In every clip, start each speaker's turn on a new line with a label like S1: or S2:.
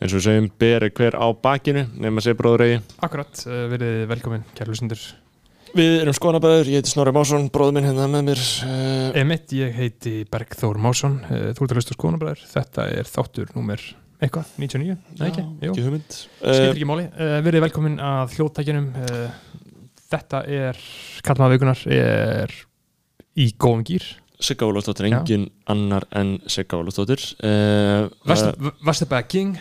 S1: eins og við segjum beri hver á bakinu nema sé bróður eigi
S2: Akkurat, uh, verið velkomin, kæru lusendur
S1: Við erum skoðanabæður, ég heiti Snorri Másson bróður minn hérna með mér uh,
S2: Emitt, ég heiti Bergþór Másson uh, Þú ert að hlusta skoðanabræður. Þetta er þáttur númer eitthvað, 99, nei ekki?
S1: Ekki hugmynd.
S2: Skiptir
S1: uh,
S2: ekki máli. Uh, Verið velkomin að hljóttækjunum uh, Þetta er, kallmaða vikunar er í góðum gýr
S1: Sigga Ólafsdóttir,
S2: Já.
S1: engin annar en Sigga Ólafsdóttir. Uh, uh,
S2: Vestebæða King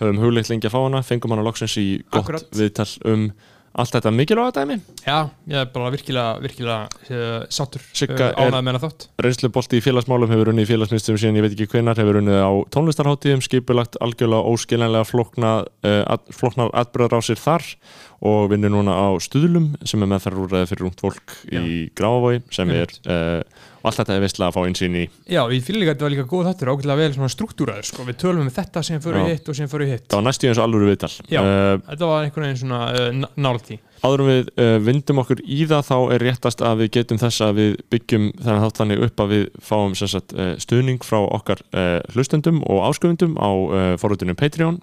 S1: höfum hugleitt lengi að fá hana fengum hana loksins í gott
S2: Akkurat.
S1: viðtal um allt þetta mikilvæga dæmi
S2: Já, ég er bara virkilega, virkilega uh, sáttur
S1: Sigga
S2: uh,
S1: er-
S2: ánægð með hana þátt
S1: reynslubolti í félagsmálum hefur unnið í félagsmyndstum síðan ég veit ekki hvenar hefur unnið á tónlistarháttíðum skipulagt algjörlega óskiljanlega flókna, uh, flóknar atbyrðar á sér þar og vinnur núna á stuðlum sem er meðferðarúræði fyrir ungt fólk í Gráfavogi sem er
S2: Einmitt.
S1: uh, og allt þetta er veistlega að fá einsýn í.
S2: Já, ég líka að þetta var líka góð þáttur ágætlega vel svona struktúraður, sko, við tölum um þetta sem fyrir hitt og sem fyrir hitt.
S1: Það var næstu eins og alvöru viðtal.
S2: Já.
S1: uh,
S2: Þetta var einhvern veginn svona uh, nálti
S1: áður en við uh, vindum okkur í það þá er réttast að við getum þess að við byggjum þennan þátt þannig upp að við fáum sagt, uh, stuðning frá okkar uh, hlustendum og ásköfundum á uh, forrutinu Patreon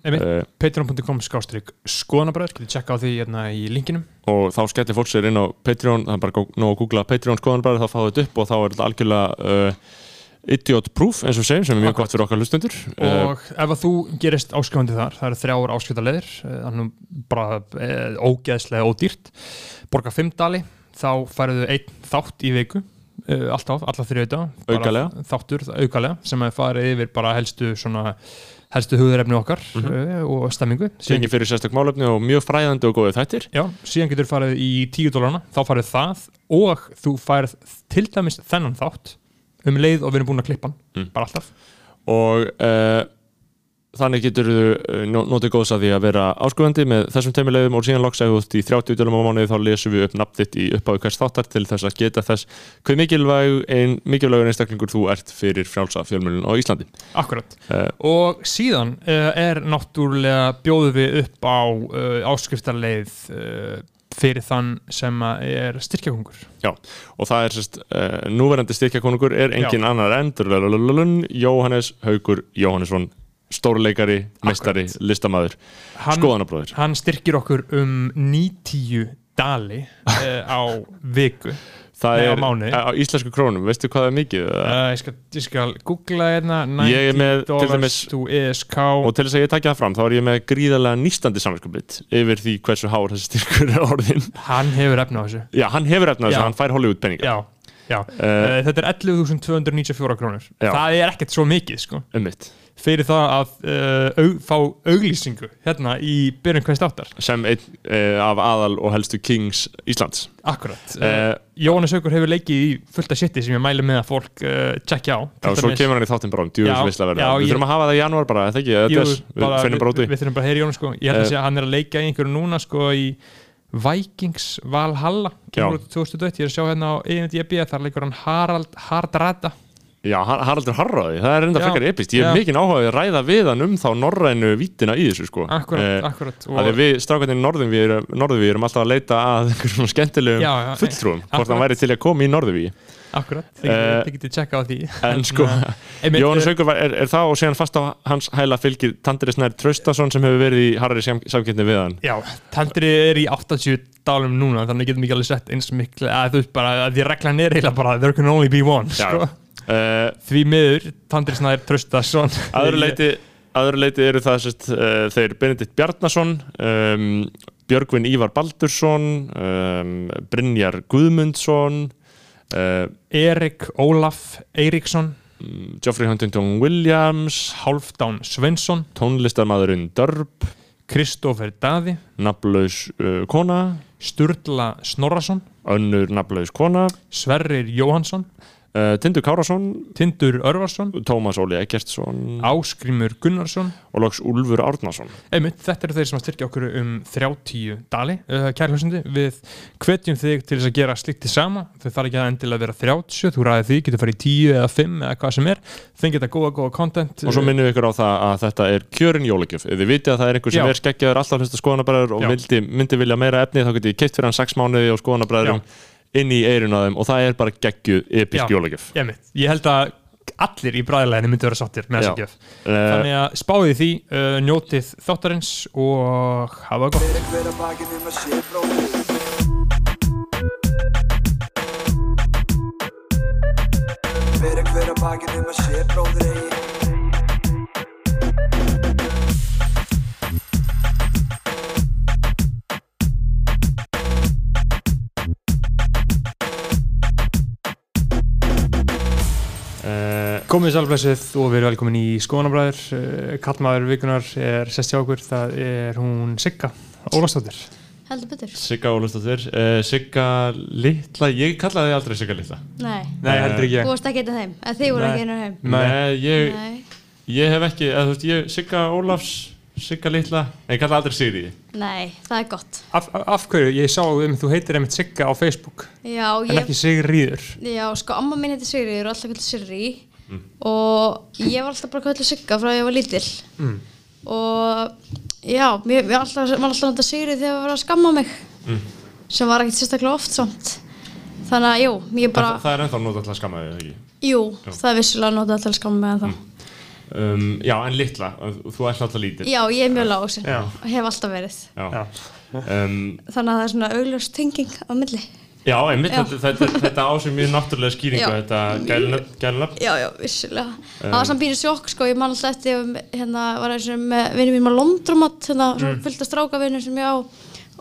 S2: Patreon.com skástrík skoðanabræður, getur tjekka á því hérna í linkinum.
S1: og þá skellir fólk sér inn á Patreon það er bara nóg að googla Patreon skoðanbræður þá fáðu þetta upp og þá er þetta algjörlega idiot proof eins og segjum sem er mjög gott fyrir okkar hlustendur. Uh,
S2: og ef að þú gerist áskrifandi þar það eru þrjáur áskriftarleðir þannig bara eh, ógeðslega ódýrt. Borga 5 dali þá færðu einn þátt í viku eh, alltaf, alla
S1: Aukalega.
S2: þáttur aukalega sem er farið yfir bara helstu svona helstu hugðarefni okkar
S1: Mhm.
S2: uh, og stemmingu.
S1: Sengi fyrir sérstök málefni og mjög fræðandi og góðið þættir.
S2: Já, síðan getur farið í 10 dólarna þá farið það og þú færð til dæmis þennan þátt um leið og við erum búin að klippa hann.
S1: Mm.
S2: bara alltaf.
S1: Og uh, þannig getur þú nó- notið góðs að því að vera áskrifandi með þessum teimulegðum og síðan loks ef þú ert í 30 dölum á mánuði þá lesum við upp nafn þitt í upphafi hvers þáttar til þess að geta þess hvað mikilvæg ein, mikilvægur einstaklingur þú ert fyrir frjálsa fjölmjölun á Íslandi.
S2: Akkurat.
S1: Uh,
S2: og síðan uh, er náttúrulega bjóðu við upp á uh, áskriftarleið uh, fyrir þann sem er styrkjakongur
S1: og það er sérst uh, núverandi styrkjakonungur er engin annar en drululululun, Jóhannes Haugur Jóhannesson stórleikari, meistari, listamæður
S2: hann,
S1: skoðanabróðir
S2: hann styrkir okkur um 90 dali uh, á viku
S1: það
S2: á
S1: er
S2: mánuði.
S1: á íslensku krónum, veistu hvað það er mikið? Uh,
S2: ég, skal, ég skal googla hérna
S1: Ég er
S2: 90
S1: með, til
S2: dollars to ESK
S1: og til þess að ég takja það fram þá er ég með gríðarlega nýstandi samvinskupið yfir því hversu hár þessi styrkur er orðin
S2: hann hefur efna á þessu.
S1: Já, hann hefur efna þess
S2: Já.
S1: að hann fær Hollywood peninga
S2: já, já.
S1: uh,
S2: þetta er 11.294 krónur. Það er ekkert svo mikið sko.
S1: Um mitt
S2: fyrir það að uh, aug, fá auglýsingu hérna í byrjun hvers áttar.
S1: Sem einn uh, af aðal og helstu kings Íslands.
S2: Akkurat. Uh,
S1: uh,
S2: Jóhannes Haugur hefur leikið í fullt af shiti sem ég mæli með að fólk tjekkja á
S1: Já, svo kemur hann í þáttinn bara um djúðisveisla verða Við þurfum að hafa það í janúar bara, eða ekki?
S2: Jú,
S1: við
S2: bara,
S1: finnum bara út
S2: við, við þurfum bara að heyra Jóhannes sko. Ég held að
S1: Eh.
S2: segja að hann er að leika í einhverju núna sko í Vikings Valhalla kemur út 2021, ég er að sjá hérna á ENDB þar leikur hann Harald Hardrada
S1: Já, Har- Haraldur Harraði, það er reynda frekar epist Ég hef mikinn áhuga að ræða við hann um þá norrænu vítina í þessu sko
S2: Akkurat,
S1: Eh,
S2: akkurat
S1: að við, strákarnir norðurví erum, norðurví erum alltaf að leita að einhverjum skemmtilegum
S2: Já, já,
S1: fulltrúum hvort
S2: akkurat.
S1: hann væri til að koma í norðurví
S2: Akkurat, þið
S1: Eh,
S2: getið- tjekka á því
S1: en sko,
S2: Einmitt,
S1: Jóhannes
S2: eh,
S1: Haugur er, er það og síðan fast á hans hæla fylgir Tandri Snær Traustason sem hefur verið í harri samkynni við hann
S2: Já, tandri er í 80 dálum núna þannig getum við ekki alveg sett eins miklu að þú bara að því reglan er eiginlega bara there can only be one
S1: Já.
S2: sko.
S1: Uh,
S2: því miður, Tandri Snær Traustason.
S1: aðru leiti eru það sest, uh, þeir Benedikt Bjarnason um, Björgvin Ívar Baldursson um, Brynjar Guðmundsson uh,
S2: Erik Ólaf Eiríksson.
S1: Geoffrey Huntington Williams
S2: Hálfdán Svensson
S1: tónlistarmadurinn Dörb
S2: Kristófer Daði.
S1: nafnlaus uh, kona
S2: Sturla Snorrason.
S1: önnur nafnlaus kona
S2: Sverrir Jóhansson
S1: uh, Tindur Kárasson
S2: Tindur Örvarsson.
S1: Tómas Óli Eggertsson.
S2: Áskrimur Gunnarsson.
S1: Og loks Úlfur Árnason.
S2: Einmitt, þetta eru þeir sem að styrkja okkur um 30 dali, uh, kæri hljósindi við hvetjum þig til þess að gera slikt til sama, þau þarf ekki að endilega vera 30 þú ræðið því, getur farið í 10 eða 5 eða hvað sem er, þeim geta góða, góða content.
S1: Og svo minnum við ykkur á það að þetta er kjörin jólagjöf. Ef þið vitið að það er einhver sem
S2: Já.
S1: er skeggjaður alltaf hlusta skoðanabræður og myndi, myndi vilja meira efni þá getið keitt fyrir hann 6 mánuði og skoðanabræðurum inn í eirun á þeim og það er bara geggjuð episk
S2: Já.
S1: jólagjöf.
S2: ég held að allir í bræðileginu myndi vera sáttir með þessa gjöf. Þannig að spáðið því, uh, njótið þáttarins og hafa það gott.
S3: Fyrir hver að bakið um að sé bróðir Fyrir
S2: Komið sælblessuð og við erum velkomin í Skoðanabræður uh, Kallmaður vikunar er sest hjá okkur það er hún Sigga Ólastóttir
S4: Heldur betur.
S1: Sigga Ólafsdóttir uh, Sigga Litla, ég kallaði þig aldrei Sigga Litla
S4: Nei.
S2: Nei, heldur ekki
S4: Þú
S2: ég
S4: varst ekki eitt af þeim. Eða þið voru ekki einu af þeim.
S2: Nei.
S1: ég,
S4: Nei.
S1: ég hef ekki eða, þú veist, ég, Sigga Ólafs Sigga Litla, en ég kallaði aldrei Sigriði
S4: Nei, það er gott.
S2: af, af, af hverju, ég sá um þú heitir einmitt Sigga á Facebook
S4: Já,
S2: en
S4: ég,
S2: ekki Sigríður
S4: já, sko, og.
S2: Mm.
S4: Og ég var alltaf bara kvöldi Sigga frá að ég var lítill.
S2: Mm.
S4: Og já, mér mér alltaf, nota Sigrið þegar það var að skamma mig.
S2: Mm.
S4: Sem var ekkert sérstaklega oft samt. Þannig að, jú, ég bara,
S1: það, það er ennþá nota til að skamma þig, ekki?
S4: jú, það er vissulega til að skamma mig en þá.
S1: Um, já, en Litla, þú ert alltaf lítil
S4: Já, ég er mjög lágusinn.
S2: Já.
S4: Hef alltaf verið.
S1: Já.
S2: Já.
S1: Um,
S4: Þannig að það er svona augljós tenging á milli.
S1: Já einmitt,
S4: Já.
S1: Þetta, þetta, þetta á sér mjög náttúrulega skýringu
S4: Já.
S1: þetta gælunöfn gælunöfn.
S4: Já, já, vissulega. það var samt býrið sjokk, sko, ég man alltaf eftir, hérna, var eins og vinnum mínum á Londromat, hérna, mm. fullt af strákavinnum sem ég á,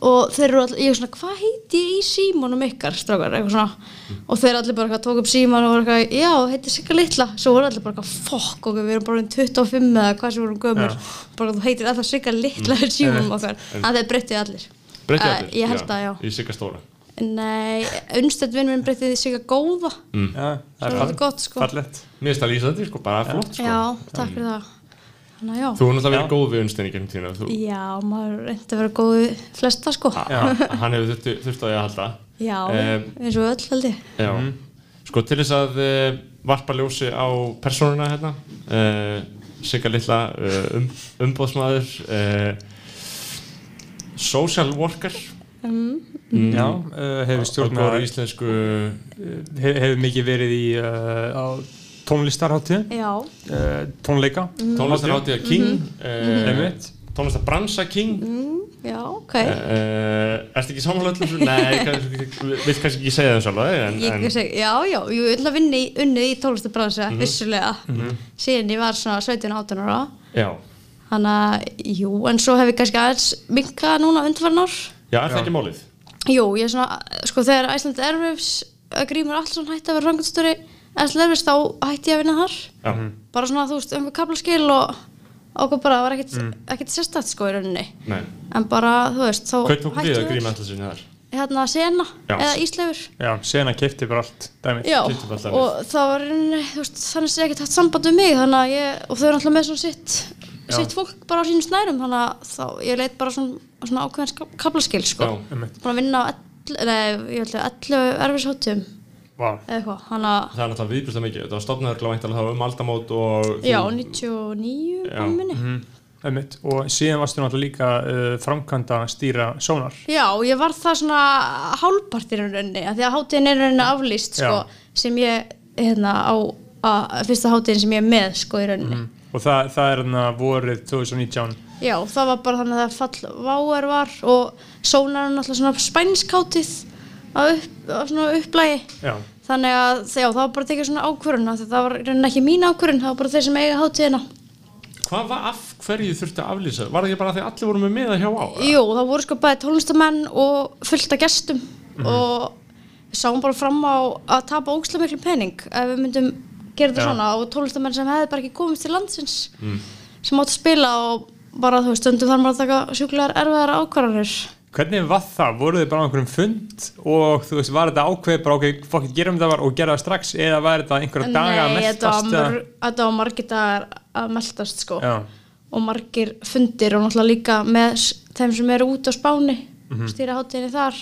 S4: og þeir eru allir, ég er svona, hvað heiti ég í símónum ykkar, strákar, eitthvað svona, og þeir allir bara tók upp símón og voru eitthvað, já, heiti Sigga Litla, svo voru allir bara fokk, okkur, við erum bara orðin 25 eða hvað sem vorum gömur, bara þú heitir alltaf Sigga Litla í símónum okkar, að þeir breyttið allir.
S1: Breytti
S4: Eh,
S1: allir?
S4: að, já.
S1: Í Sigga Stóra
S4: Nei, unnstætt vinn minn breyttið í Sigga Góða,
S2: Já, það
S4: svo
S2: er
S4: gott, sko.
S2: fallett
S1: Mér finnst það lýsandi, sko, bara flott sko.
S4: Já, takk fyrir það. Þannig að já.
S1: Þú hefur náttúrulega verið góð við unnstæðin í gennum tíðina þú,
S4: Já, maður reyndi að vera góð við flesta sko.
S2: Já.
S1: Hann hefur þurft, þurft á því að halda
S4: Já,
S1: Em,
S4: eins og öll held ég.
S1: Já, sko til þess að uh, varpa ljósi á persónuna hérna uh, Sigga Litla uh, um, umbóðsmaður uh, social worker
S4: Um,
S2: Já, uh, hefur
S1: góður íslensku
S2: hef, hefur mikið verið í uh, á uh, tónleika
S1: tónlistarháttíða King
S4: Mhm.
S1: uh,
S2: Einmitt.
S1: tónlistarbransa King
S4: já, ok.
S1: uh, Ertu ekki sammála öllum? Nei, kannski- vilt kannski ekki segja það sjálf
S4: já, já, ég vil að vinna í, unnið í tónlistabransa, vissulega. Síðan ég var svona 17-18 ára.
S1: Já,
S4: Þannig að, jú, en svo hef ég kannski aðeins minkað núna undarfarn ár.
S1: Já, er það ekki málið?
S4: Jú, ég er svona, sko þegar Æsland Erfifs Grímur Allsson hætti að vera rangatstöri Æsland Erfifs þá hætti ég að vinna þar.
S1: Já,
S4: bara svona þú veist um kaplaskil og okkur bara var ekkert, ekkert sérstætt sko í rauninni.
S1: Nei.
S4: En bara þú veist þá
S1: Hvað tók við að alltaf sinni þar?
S4: hérna sena
S1: Já.
S4: eða Ísleifur.
S2: Já, sena kefti bara allt dæmið
S4: Já,
S1: bara allt
S4: og það var í rauninni, þú veist, þannig að ég ekkert haft samband við mig þannig að ég, og þau sitt fólk bara á sínum snærum þannig að þá, ég leit bara svona, svona ákveðin kaplaskil sko,
S1: Já.
S2: Einmitt.
S4: búin að vinna á ell, nei, ég held að 11 erfishóttum
S2: Vá,
S4: eða eitthvað, þannig að
S1: Það er náttúrulega viðbjörnslega mikið, þetta var þá um aldamót og
S4: já, 99
S1: Já.
S4: á minni.
S2: Einmitt. Og síðan varstu náttúrulega líka uh, framkvæmda stýra sónar.
S4: Já, ég var það svona hálfpartir í rauninni, af því að hátíðin er í rauninni aflýst, sko, sem ég, hérna, á, að, fyrsta hátíðin sem ég er með, sko, í rauninni.
S2: Og það, það er hérna vorið 2019
S4: Já, það var bara þannig að fall váer var og sónar náttúrulega svona spænsk hátíð á, upp, svona upplægi.
S2: Já,
S4: Þannig að, já, það var bara tekið svona ákvörun, af því að það var ekki mín ákvörun, það var bara þeir sem eiga hátíðina.
S1: Hvað var af hverju þurfti að aflýsa? Var það ekki bara því að allir voru með miða hjá á?
S4: Jú, það voru sko bæði tónlistamenn og fullt af gestum og við sáum bara fram á að tapa ógslega miklu pening ef við myndum gera þetta svona og tónlistamenn sem hefði bara ekki komist til landsins sem áttu að spila og bara þú veist, stundum þarf maður að taka sjúklegar erfiðar ákvarðanir.
S2: Hvernig var það? Voruð þið bara á einhverjum fund og þú veist, var þetta ákveð bara ok, fokkið gerum þetta var og gera það strax eða var þetta einhverja daga að
S4: Nei,
S2: meldast?
S4: mör, þetta var margir dagar að meldast sko
S2: Já,
S4: og margir fundir og náttúrulega líka með þeim sem eru út á Spáni
S2: Mhm.
S4: stýra hátíðinni þar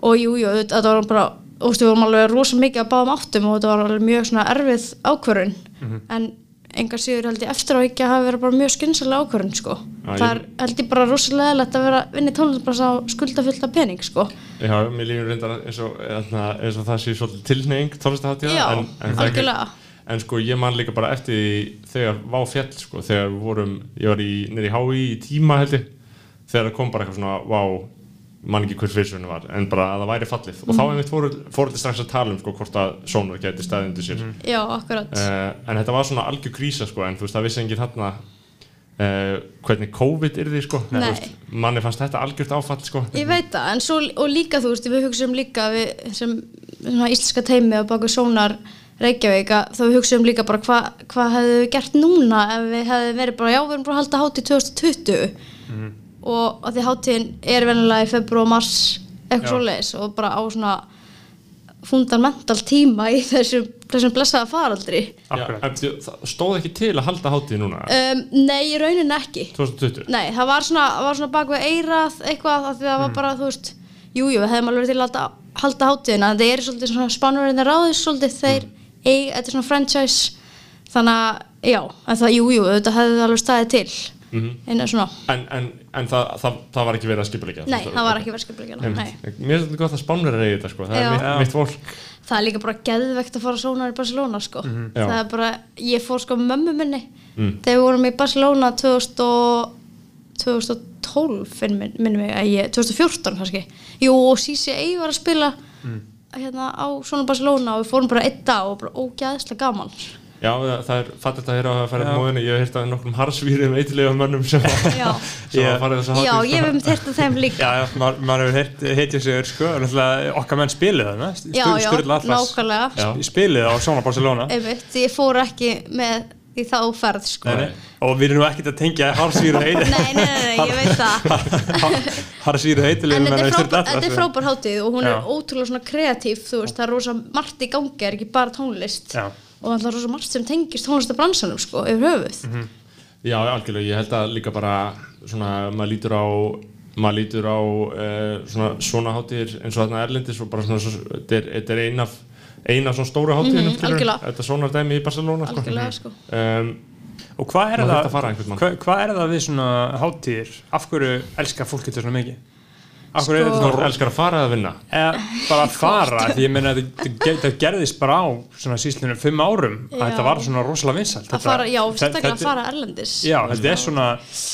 S4: og jú, jú, þetta var bara veist, við vorum alveg rosa mikið að báðum áttum og þetta var alveg mjög svona erfið ákvörun
S2: Mhm.
S4: en engar síður held ég eftir á ekki að hafa verið bara mjög skynsalega ákvörun sko. Það
S1: ég-
S4: er held ég bara rosalega eðlilegt að vera vinni tónlistbrasa á skuldafyllta pening sko.
S1: Já, mér lífur reyndar eins og, eðna, eins og það sé svolítið tilneying tónlistaháttíða
S4: já,
S1: en, en ekki- en sko ég man líka bara eftir því þegar vá fjall sko, þegar við vorum, ég var í, nýri HÍ í tíma held ég, þegar kom bara eitthvað svona vá, man ekki hver fyrirsvönu var en bara að það væri fallið. Og þá einmitt fóru, fóru þetta strax að tala um sko hvort að Sónar geti staðið undir sér.
S4: Já, akkurat.
S1: Uh, en þetta var svona algjör krísa sko en þú veist það vissi enginn þarna uh, hvernig COVID er því sko. Þú
S4: Nei.
S1: veist, manni fannst þetta algjört áfall sko.
S4: Ég veit það, en svo, og líka þú veist, við hugsaum líka við, sem svona íslenska teimi á baku sónar Reykjavík að þá við hugsaum líka bara hvað hva hefðu við gert núna ef við hefðu verið bara, já, við erum bara að halda hátíð 2020 og að því hátíðin er venilega í februar og mars eitthvað svoleiðis og bara á svona fundamental tíma í þessum, þessum blessaða faraldri.
S1: Það stóð ekki til að halda hátíð núna?
S4: Um, Nei, í rauninni ekki.
S1: 2020
S4: Nei, það var svona, var svona bak við eirað eitthvað af því það var bara, þú veist Jújú, jú, við hefðum alveg til að halda, halda hátíðina en það er svolítið svona spánverðinni ráðis svolítið þeir, eig, þetta er svona franchise. Þannig að, já en það, jújú, jú, þetta hefði alveg staðið til innan svona,
S1: en, en, en það, það, það var ekki verið að skipulegja
S4: nei, það var ekki verðskipleikana Nei,
S1: Mér er þetta gott að spánur er þetta sko, það
S4: Já.
S1: er mitt, mitt fólk.
S4: Það er líka bara geðvegt að fara sónar í Barcelona, sko.
S1: Já.
S4: það er bara, ég fór sko mömmu minni
S1: Mm.
S4: þegar við vorum í Barcelona 2000 og 2012 finn- minnum að ég, 2014 kannski. Jú og CCA var að spila hérna á svona Barcelona og við fórum bara einn dag og bara ógæðslega gaman
S1: Já, það, það er fattigt að heyra að fara
S2: Já.
S1: í móðinni Ég hef heyrt að nokkrum harsvíriðum eitthilega mönnum sem,
S4: já,
S1: sem
S2: Já.
S1: að fara þess að
S4: já ég hef með þetta þeim líka
S2: Já, já, maður hefur heyrt, heitja sig sko, og náttúrulega okkar menn spilið þarna
S4: já, já,
S2: Atlas
S4: nákvæmlega
S1: Já.
S2: spilið á Sóna Barcelona
S4: einmitt, ég fór ekki með í þá ferð sko
S2: Nei, nei. og við erum ekkert að tengja Harsvíru
S4: nei, nei, nei, nei, ég veit það
S2: Harsvíru heitileg
S4: En þetta er, frábær, þetta er
S2: sko.
S4: frábær hátíð og hún
S2: Já.
S4: er ótrúlega svona kreatív, þú veist, það er rosa margt í gangi, það er ekki bara tónlist
S2: Já.
S4: Og það er rosa margt sem tengist tónlistabransanum, sko, yfir höfuð.
S2: Mhm.
S1: Já, algjörlega, ég held að líka bara svona, maður lítur á maður lítur á uh, svona, svona hátíðir eins og þarna erlendis og bara svona, svo, þetta er, þetta ein af eina svona stóra hátíðin
S4: Mhm, algjörlega.
S1: þetta svona dæmi í Barcelona sko.
S4: Algjörlega, sko.
S1: um,
S2: Og hvað er, það, hvað, er það við svona hátíðir? Af hverju elskar fólk þetta svona mikið? Hverju er þetta svona
S1: elskar að fara eða vinna
S2: eða bara að fara því ég meina að þetta gerðist bara á svona síslunum fimm árum að
S4: Já.
S2: þetta var svona rosalega vinsalt
S4: Að fara, já, sérstaklega að fara erlendis.
S2: Já, þetta er svona,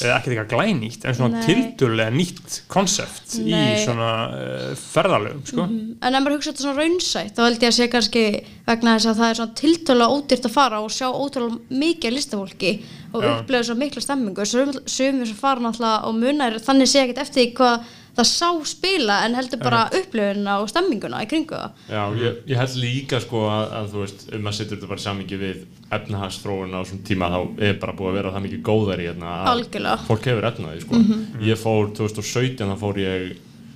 S2: eða ekkert eitthvað glænýtt en svona tildulega nýtt konsept í svona uh, ferðalögum, sko
S4: En ef maður hugsa þetta svona raunsætt, þá held ég að sé kannski vegna þess að það er svona tiltölulega ódýrt að fara og sjá ótrúlega mikið af listafólki og
S2: Já.
S4: upplega svo mikla stemmingu. Sem fara það sá spila en heldur bara upplifuna og stemminguna í kringu það.
S1: Já, ég, ég held líka sko að, að þú veist, ef maður setur þetta bara í samingi við efnahagsþróun á svona tíma þá er bara búið að vera það mikið góðari hérna að
S4: Algjörlega.
S1: fólk hefur efnaði sko. Ég fór 2017, þá fór ég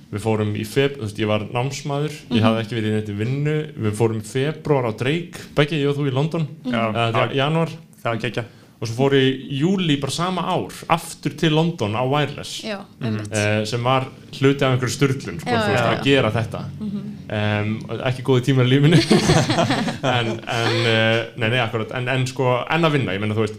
S1: við fórum í feb, þú veist, ég var námsmaður. Ég hafði ekki verið í neitt í vinnu. Við fórum í februar á Drake, Beggi, ég og þú í London?
S2: Já.
S1: uh, januar
S2: það var gekkja
S1: og svo fór ég í júli bara sama ár aftur til London á Wireless
S4: Já, einmitt.
S1: uh, sem var hluti af einhverju styrlun sko, að
S4: já.
S1: gera þetta um, ekki góði tímar í lífinu en, en uh, nei, nei, akkurat en, en sko, en að vinna, ég meina þú veist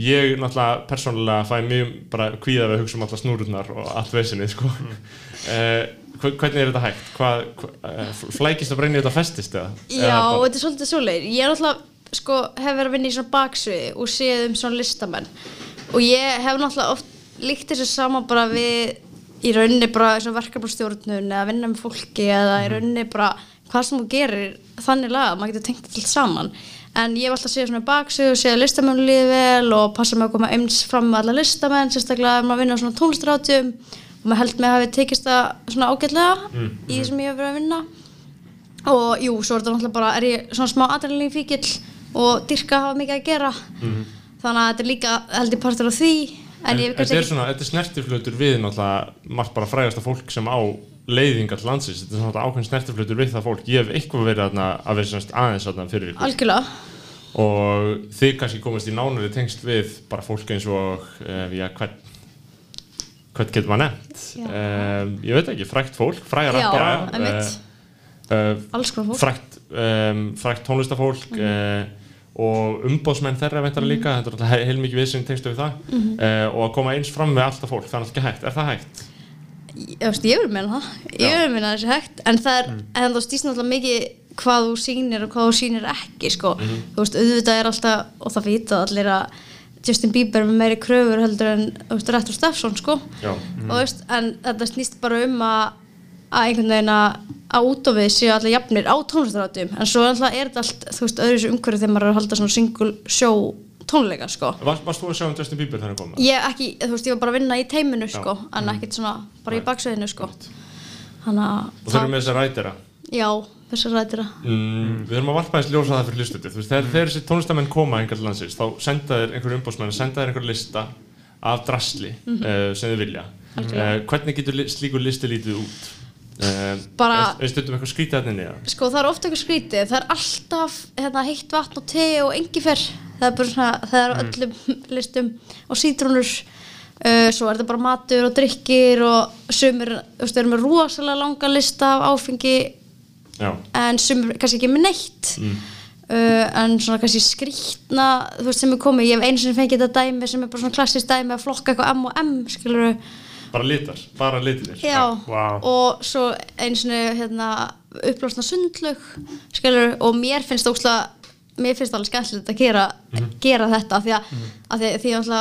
S1: ég náttúrulega persónulega fæ mjög bara kvíða við að hugsa um alla snúrurnar og allt vesinni sko uh, hvernig er þetta hægt? Hvað, hva, uh, flækist að breyna þetta festist eða?
S4: Já,
S1: Eða bara-
S4: þetta er svolítið svoleið. Ég er náttúrulega, sko, hef verið að vinna í svona baksviði og séð um svona listamenn. Og ég hef náttúrulega oft líkt þessu sama bara við í rauninni bara svona verkefnastjórnun eða vinna með fólki eða í rauninni bara hvað sem þú gerir þannig laga, maður getur tengt þetta saman. En ég hef alltaf séð svona baksvið og séð að listamenn líði vel og passa mig að koma eins fram með alla listamenn, sérstaklega ef maður vinna á svona tónlistrátjum og maður held mig að hafi tekist það svona ágætlega í því sem ég hef verið að vinna. Og jú, svo er þetta náttúrulega bara er ég svona smá adrenalín fíkil og dyrka hafa mikið að gera. Þannig að þetta er líka held ég partur af því en,
S1: En þetta er svona, þetta er snertiflutur við náttúrulega margt bara frægasta fólk sem á leiðingar til landsins, þetta er svona ákveðin snertiflutur við það fólk, ég hef eitthvað verið þarna að vera aðeins þarna fyrir ykkur.
S4: Algjörlega.
S1: Og þið kannski komast í nánari tengsl við bara fólk eins og uh, já, hvern hvern getur maður nefnt? Um, ég veit ekki, frægt fólk, frægar uh,
S4: alls konar fólk.
S1: frægt, frægt tónlistafólk mm og umbóðsmenn þeirra veitar líka, þetta er alltaf heil mikið við sem tengstu við það. Uh, og að koma eins fram með alltaf fólk, það er alltaf ekki hægt, er það hægt?
S4: ég, ég vil meina það. Ég vil meina þessi hægt. En það er, en það stýst náttúrulega mikið hvað þú sýnir og hvað þú sýnir ekki sko. þú veist, auðvitað er alltaf og það vita allir að Justin Bieber er með meiri kröfur heldur en þú veist, Rettur Steffsson sko.
S1: Já.
S4: og, þú veist, en þetta snýst bara um að að einhvern veginn að að út á við séu allir jafnir á tónlistarátum en svo alltaf er þetta allt, þú veist, öðru umhverju þegar maður er að halda svona single show tónleika, sko.
S1: Varst, varst þú að sjá um Justin Bieber þegar hann kom?
S4: ég ekki, þú veist, ég var bara að vinna í teiminu, sko en ekkert svona, bara í baksveðinu, sko. Þannig að
S1: Og þau eru með þessa rætira
S4: já, þessar rættir að
S1: mm, Við þurfum að varpa þess ljósa það fyrir hlustuti Þú veist, þegar, þegar þessi tónlistamenn koma einhvern landsins þá senda þér einhverju umbóðsmenn senda þér einhverju lista af drasli uh, sem þið vilja. Uh, Hvernig getur li slíkur listi lítið út?
S4: Bara-
S1: Er stundum eitthvað skrítið hérna eða?
S4: sko, það er ofta eitthvað skrítið. Það er alltaf hérna, heitt vatn og te og engifer það er bara svona, það er á öllum listum. Og sítrúnur uh, svo er þetta bara matur og drikkir og sumir, við erum með rosalega langa lista af áfengi
S1: Já,
S4: en sumir kannski ekki með neitt. Uh, en svona kannski skrítna þú veist sem er komið, ég hef einu sinni fengið þetta dæmi sem er bara svona klassist dæmi að flokka eitthvað M og M skilur
S1: bara litar, bara litinir
S4: já,
S2: Vá.
S4: og svo einu sinni hérna, upplásna sundlaug skilur og mér finnst ósla mér finnst alveg skemmtilegt að gera, gera þetta af því að, af því, því að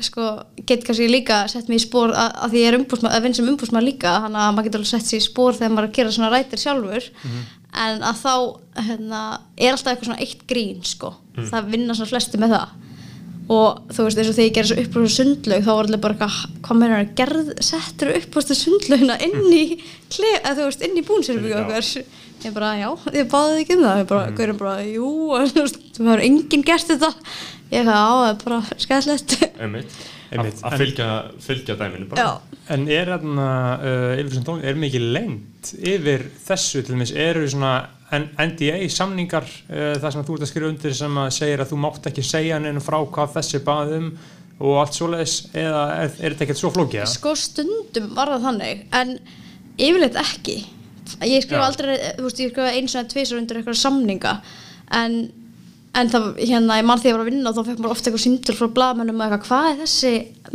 S4: sko, get kannski líka sett mig í spór að, að því ég er umbúsma, að vinn sem umbúsmaður líka þannig að maður getur alveg sett sér í spór þegar maður er að gera svona rætir sjálfur. En að þá hérna, er alltaf eitthvað svona eitt grín sko. það vinna svona flesti með það og þú veist eins og þegar ég gerði svo upplöstu sundlaug þá var allir bara eitthvað hvað meinar að gerð settur upplöstu sundlaugina inn í kle, að þú veist inn í búnservíu okkar ég bara já, ég báði ekki um það. Ég bara, mm. bara, jú, en þú veist þú hefur enginn gert þetta. Ég eitthvað, á, það er bara skæðlegt.
S1: Að- að fylgja, fylgja dæminu bara.
S4: Já,
S2: En er þarna, uh, yfir sem tón, er mikið lengt yfir þessu til dæmis, eru svona N- NDA samningar uh, það sem þú ert að skrifa undir sem að segir að þú mátt ekki segja neina frá hvað þessi baðum og allt svoleiðis eða er, er þetta ekkert svo flókið? eða?
S4: sko stundum var það þannig en yfirleitt ekki ég skrifa
S2: Já.
S4: aldrei, þú veist, ég skrifa eins og tvisar undir eitthvað samninga en, en það, hérna, ég mann því að ég var að vinna og þá fekk maður ofta eitthvað síndur frá blaðmennum og eitthvað, hvað er þessi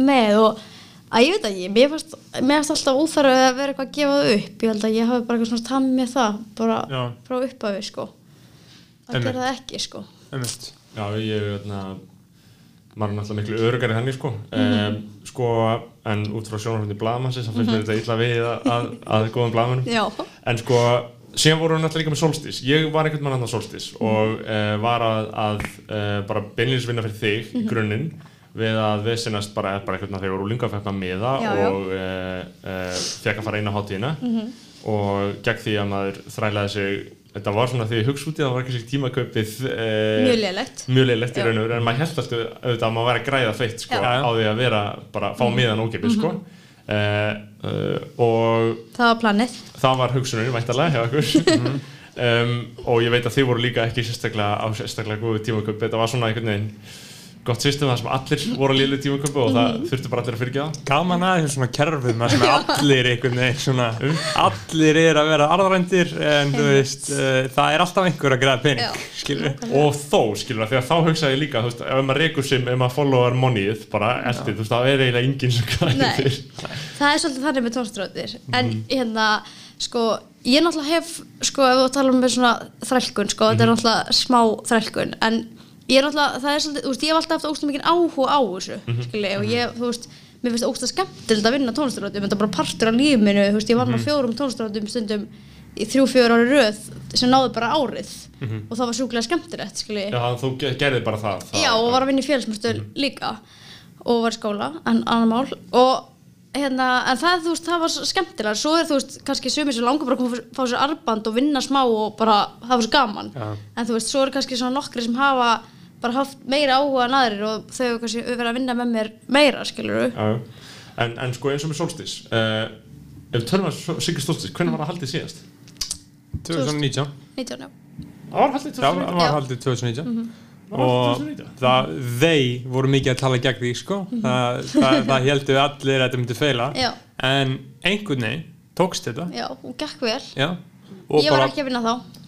S4: með og að ég veit mér fannst, mér fannst alltaf úþarf að vera eitthvað að gefa það upp. Ég held að ég hafi bara eitthvað svona tamið með það bara
S2: Já.
S4: frá upphafi, sko. Að gera það ekki, sko.
S2: Einmitt.
S1: Já, ég er hérna maður er náttúrulega miklu örugari þannig sko. Um, sko, en út frá sjónarhundi blaðmannsins, þá finnst mér þetta illa við að, að, að góðum blaðmannum
S4: já,
S1: en sko, síðan voru við náttúrulega líka með solstís. Ég var einhvern mann annan solstís og uh, var að, að uh, bara beinlýnis vinna fyrir þig í grunninn við að við sinnast bara, bara einhvern veginn þegar líka fekk maður miða
S4: Já, já.
S1: og uh, uh, fekk að fara inn á hátíðina. Og gegn því að maður þrælaði sig þetta var svona því hugsa út í það var ekki sér tímakaupið uh,
S4: mjög lélegt.
S1: mjög leiðilegt í raun og veru en maður held alltaf auðvitað að maður væri að græða feitt sko.
S4: Mhm.
S1: á því að vera bara fá miðan ókipið sko. uh, og
S4: það var planið.
S1: það var hugsunin væntalega hjá okkur um, og ég veit að þið voru líka ekki sérstaklega á sérstaklega góðu tímaköp þetta var svona einhvern veginn gott system þar sem allir voru að liðlega tímaköpu og það þurftu bara allir að fyrkja það.
S2: Gaman aðeins svona kerfum að sem allir einhvern veginn svona, allir er að vera arðrændir en þú veist, uh, það er alltaf einhver að græða pening, skilur
S1: og þó, skilur það, því að þá hugsaði ég líka þú veist, ef maður reykur sem, ef maður followar moneyið bara eldir, þú veist, það er eiginlega enginn sem græðir.
S4: Það er svolítið þannig með tónstrótir en hérna, sko ég náttúrulega hef, sko, ef þú tala um með svona þrælkun, sko, þetta er náttúrulega smá þrælkun, en ég er náttúrulega það er svolítið, þú veist, ég hef alltaf haft óstum mikið áhuga á þessu, mm skilji, og ég, þú veist mér finnst óstum skemmtilegt að vinna tónstrótum þetta er bara partur af lífinu, þú veist, ég vann á fjórum tónstrótum stundum í þrjú, fjóru ári röð sem náðu bara árið. Og það var sjúklega skemmtilegt, skilji
S1: Já, að þú ge- gerðir bara það, það
S4: Já, og var að vinna í félagsmyndstöð líka og var í skóla, en annar mál. Og hérna, en það, veist, það var skemmtilega, svo er þú veist, kannski sumir sem langar bara að koma að fá sér arband og vinna smá og bara það var svo gaman,
S2: Já.
S4: en þú veist, svo er kannski svona nokkri sem hafa bara haft meira áhuga en aðrir og þau hefur kannski verið að vinna með mér meira, skilur
S1: Já, já. en, en sko eins og með solstis uh, ef við tölum að Sigurd Solstis hvernig var það haldið síðast?
S2: 2019
S4: 19, já.
S1: Það var haldið
S2: Já, það
S1: 2019
S2: var haldið 2019
S1: Það var
S2: og
S1: 2019
S2: það, þeir voru mikið að tala gegn því sko. það, það, það heldur allir að þetta myndi feila
S4: Já.
S2: en einhvern veginn tókst þetta
S4: já, og gekk vel
S2: Já. og
S4: ég var
S2: bara,
S4: ekki að vinna þá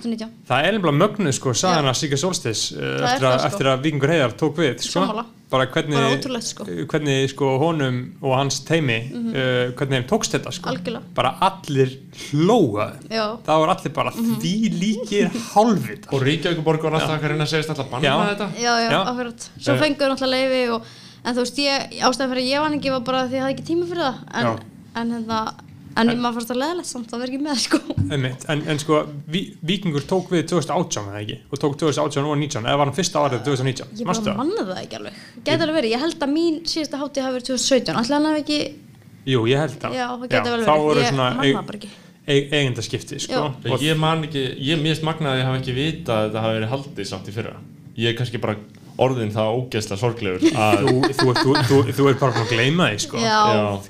S4: 2019,
S2: það er nefnilega mögnu sko, sagan
S4: Já.
S2: að Sigga Solstis eftir, að-
S4: það, sko.
S2: eftir að Víkingur Heiðar tók við sko. Bara hvernig,
S4: Bara ótrúlegt, sko.
S2: Hvernig sko honum og hans teimi uh, hvernig þeim tókst þetta sko
S4: Algjörlega.
S2: bara allir hlóa
S4: Já.
S2: það var allir bara því líkir hálfvita
S1: Og Reykjavíkuborg var alltaf að reyna að segist alltaf banna
S2: Já.
S1: þetta
S4: já, já,
S2: Já.
S4: akkurat svo
S1: Eh.
S4: fengur náttúrulega leifi og, en þú veist, ástæðan fyrir ég var ekki var bara því að ég hafði ekki tíma fyrir það en, en hérna en ég maður fannst það leðilegt samt að vera ekki með sko.
S2: En, en sko, ví, Víkingur tók við 2018 eða ekki, og tók 2018 og 19 eða var hann fyrsta árið 2019
S4: ég bara
S2: það?
S4: manna það ekki alveg. Gæti alveg verið, ég held að mín síðasta hátíð hafi verið 2017 alltaf hann hafi ekki,
S2: Jú, ég held það.
S4: Já, það gæti alveg
S2: þá voru
S4: ég
S2: svona
S4: manna það bara ekki.
S2: e eigendaskipti sko.
S4: Já.
S1: Ég man ekki, ég mist magnaði að ég hafa ekki vita að þetta hafi verið haldið samt í fyrra. Ég er kannski bara orðin það ógeðslega sorglegur að
S2: þú, þú, þú, þú, þú er bara að gleyma því sko.
S4: já,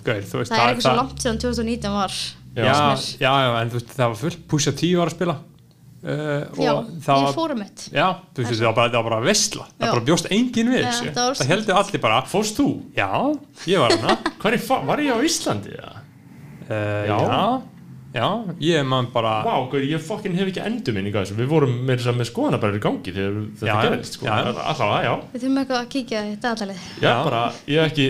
S2: Gaur, þú veist,
S4: það er eitthvað svo langt síðan 2019 var
S2: já, já, já, en þú veist, það var fullt Pusha T var að spila uh,
S4: já,
S2: og það
S4: ég fórum mitt
S2: Já, þú veist, það var bara, það var bara vesla Það
S4: Já.
S2: bara bjóst enginn við
S4: Já,
S2: þessu
S4: það var
S2: Það heldur allir bara
S1: Fórst þú?
S2: Já, ég var hana
S1: er, var ég á Íslandi? Ja?
S2: uh,
S1: Já.
S2: já, já, ég man bara
S1: Vá, wow, ég fokkin hef ekki endur minni Við vorum með, þess að með skoðana bara í gangi þegar þetta gerist sko. Allavega, já.
S4: Við þurfum eitthvað að kíkja í dagatalið
S1: Já, bara, ég hef ekki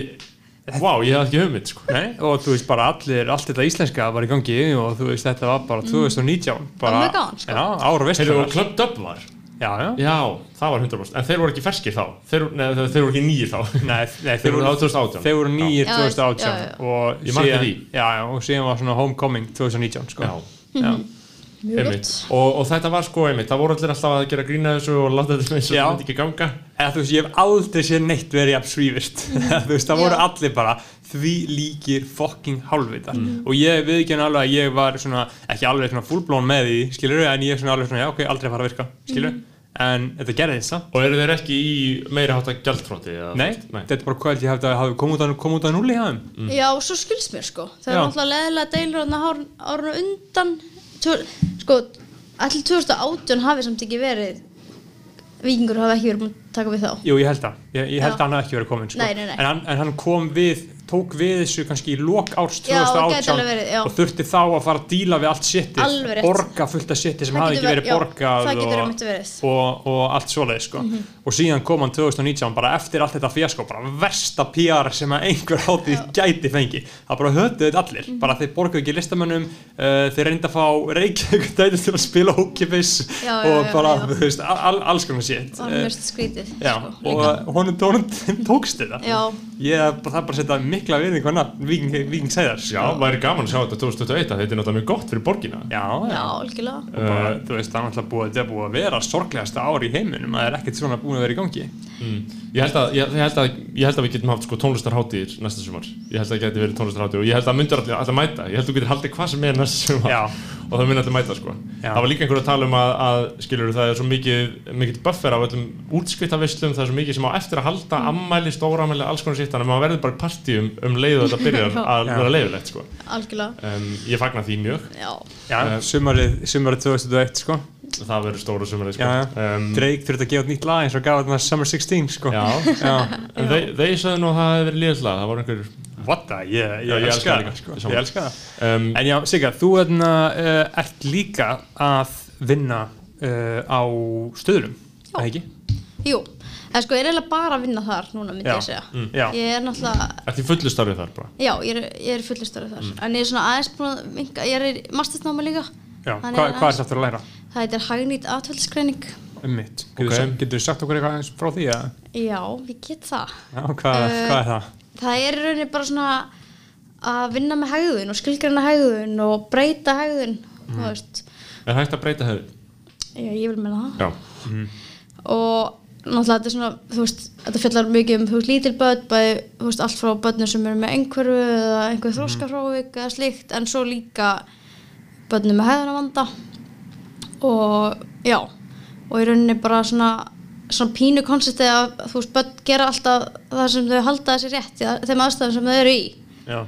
S1: Vá, ég hef ekki hugmynd sko.
S2: Nei, og þú veist bara allir, allt þetta íslenska var í gangi og þú veist þetta var bara 2019 bara,
S4: mjög gaman, sko.
S2: Já, ára
S1: Heyrðu,
S2: vestunar
S1: og Club Dub var
S2: Já, já,
S1: Já, það var 100% En þeir voru ekki ferskir þá Þeir, nei, þeir, þeir voru ekki nýjir þá
S2: nei, nei
S1: Þeir voru á 2018
S2: Þeir voru nýjir
S4: Já.
S2: 2018
S4: Já, já, já.
S2: og síðan,
S1: því.
S2: já, já, og síðan var svona Homecoming 2019 sko.
S1: Já,
S2: já.
S1: og, og þetta var sko einmitt Það voru allir alltaf að gera grína þessu og láta þetta eins og það myndi ekki ganga.
S2: Eða þú veist, ég hef aldrei séð neitt verið jafn svífist. Þú veist, það voru
S4: Já.
S2: allir bara því líkir fucking hálfvita. Og ég við ekki alveg að ég var svona ekki alveg svona fullblón með því, skilur en ég er svona alveg svona, já ok, aldrei fara að virka skilur, en þetta gerði þess að
S1: Og eru þeir ekki í meira hátta eða,
S2: nei,
S1: þú veist?
S2: þetta er bara hvað ég hafði komið út kom út að núli hjá þeim
S4: Já, svo skilst mér sko. Það er náttúrulega leðilega deilur ár- árinu undan Sko, allir 2018 hafi samt ekki verið Víkingur hafi ekki verið búin að taka við þá
S2: Jú, ég held það, ég, ég held
S4: Já.
S2: að hann hafi ekki verið komin sko.
S4: Nei, nei, nei.
S2: En, hann, en hann kom við, tók við þessu kannski í lok árs
S4: Já, gæti
S2: 2018
S4: alveg verið,
S2: og þurfti þá að fara að díla við allt
S4: rétt.
S2: borga fullt af shitið sem
S4: getur
S2: ekki
S4: verið- já,
S2: borgað og, og, og allt svoleið sko. og síðan kom hann 2019 bara eftir allt þetta fjasko, bara versta PR sem einhver hátíð gæti fengi það bara höfðu þetta allir,
S4: Mhm.
S2: bara þeir borguðu ekki listamönnum, uh, þeir reynda að fá Reykjavík dæti til að spila hókipis og
S4: já,
S2: bara,
S4: já.
S2: þú veist, all, alls konar shit.
S4: Það var
S2: Eh,
S4: mjög skrítið sko,
S2: og honum tónum tókst þetta. Ég það bara setja mikla virðing hvað nafn Víking, Víking segðar
S1: Já, væri gaman að sjá þetta 2021 að þetta er náttúrulega mjög gott fyrir borgina.
S2: Já,
S4: já,
S2: já.
S4: algjörlega.
S2: Og bara, þú veist, það er náttúrulega búið, er búið að vera sorglegasta ár í heiminum, það er ekkert svona búin að vera í gangi.
S1: Mm. ég, held að, ég, ég, held að, ég held að við getum haft sko, tónlistarháttíðir næsta sumar. Ég held að það geti verið tónlistarháttíð og ég held að myndur allir, allir mæta. Ég held að þú getur haldið hvað sem er næsta sumar.
S2: Já.
S1: og það myndir allir mæta sko.
S2: Já.
S1: Það var líka einhver að tala um að, að skilur það er svo mikið, mikið buffer af öllum útskriftaveislum, það er svo mikið sem á eftir að halda ammæli, stóra ammæli, alls konar þannig að maður verður bara í partí um, um leið og þetta byrjar
S4: Já.
S1: að
S2: Já.
S1: vera leiðilegt sko.
S4: Algjörlega,
S1: um, Ég fagna því mjög
S4: já
S2: já,
S1: Eh,
S2: sumarið, sumarið 2001 sko
S1: það verður stóra sumarið sko.
S2: já, já.
S1: um,
S2: Drake þurfti að gefa nýtt lag eins og gaf þetta Summer 16 sko
S1: Já,
S2: já.
S1: en þeir, þeir sagði nú að það hefði verið liðslega, það voru einhver
S2: what the, ég, ég,
S1: ég elska það
S2: sko.
S1: ég
S2: elska það
S1: um,
S2: en já, Sigga, þú erna, uh, ert líka að vinna uh, á stöðlum,
S4: Já.
S2: eða ekki?
S4: Jú, það sko, ég er eiginlega bara að vinna þar núna, myndi
S2: Já.
S4: ég segja
S1: Mm.
S4: Ég er náttúrulega,
S1: Ertu í fullu starfið þar bara?
S4: já, ég er, ég er fullistarið þar En ég er svona aðeins búin að vinka, ég er í mastersnáma líka
S2: já.
S4: Þannig
S2: Hva, hvað er þetta að læra?
S4: Það heitir hagnýtt atveldskreining
S2: Um mitt, getur okay. okay. sagt okkur eitthvað frá því að
S4: Já, ég get það
S2: Já, hvað,
S4: Eh,
S2: hvað er það?
S4: Það er rauninni bara svona að vinna með hegðun og skilgrana hegðun og breyta hegðun
S2: Mm.
S1: Er hægt að breyta höfð?
S4: já, ég vil meina það
S1: Já.
S4: og náttúrulega þetta er svona veist, þetta fjallar mikið um veist, lítil börn bæði, veist, allt frá börnum sem eru með einhverfu eða einhver
S2: Mhm.
S4: þróskafrávik eða slíkt, en svo líka börnum með hegðunavanda og já og í rauninni bara svona svona pínu konseptið að þú veist, börn gera alltaf það sem þau halda þessi rétt í þeim aðstæðum sem þau eru í.
S2: Já,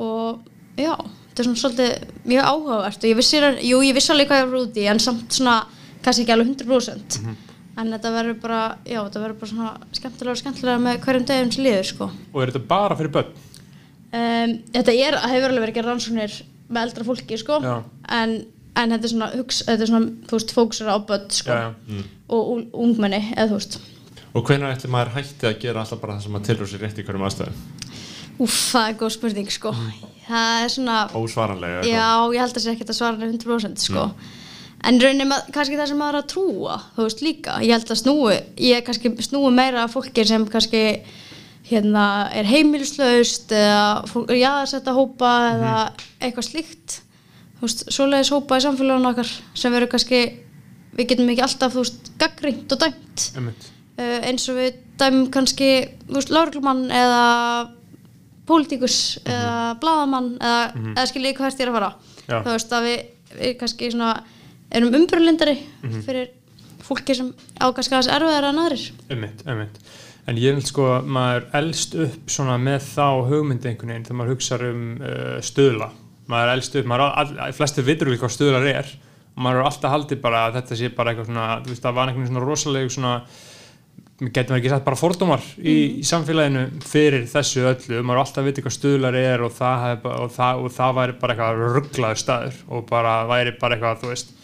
S4: og já, þetta er svona svolítið mjög áhugavert. Og ég vissi, jú, ég vissi alveg hvað ég var út í en samt svona, kannski ekki alveg 100% en þetta verður bara, já, þetta verður bara svona skemmtilega og skemmtilega með hverjum degum sem liður, sko.
S2: Og er þetta bara fyrir börn?
S4: um, þetta er, hefur alveg verið gera rannsóknir með eldra fólki, sko. En, en þetta er svona, hugs, þetta er svona þú veist, fókusur á börn, sko.
S2: Já, já.
S4: Og ung- ungmenni, eða þú veist.
S1: Og hvenær ætli maður hætti að gera alltaf bara það sem maður tilur sér rétt í hverjum aðstæðum?
S4: Úf, það er góð spurning sko. Það er svona
S1: ósvaranlega
S4: Já, ég held að sé ekkert að svara henni 100% sko. En raunin kannski það sem maður er að trúa Þú veist líka, ég held að snúi Ég kannski snúi meira að fólki sem kannski hérna er heimilislaust eða fólk er jaðarsetta hópa eða eitthvað slíkt. Þú veist, svoleiðis hópa í samfélaginu okkar sem veru kannski við getum ekki alltaf, þú veist, gaggrínt og dæmt. Uh, eins og við dæmum kannski, þú veist, lauruglumann eða pólitíkus eða blaðamann eða, eða skiljið hvert ég er að fara.
S2: Já.
S4: þú veist að við, við kannski svona erum umbröðlindari fyrir fólki sem ákast kannski erfiðar en aðrir.
S2: Einmitt, einmitt. En ég held sko að maður elst upp svona með þá hugmyndi einhvern veginn þegar maður hugsa um uh, stöðla. Maður elst upp, maður, all, all, flestir vitur við hvað stöðlar er maður er alltaf haldið bara að þetta sé bara eitthvað svona, þú veist, það var einhvern veginn svona rosaleg svona, getur maður ekki sagt bara fordómar í, í samfélaginu fyrir þessu öllu, maður er alltaf vitið hvað stöðlar er og það, og það, og það væri bara eitthvað rugglaður staður og bara væri bara eitthvað, þú veist,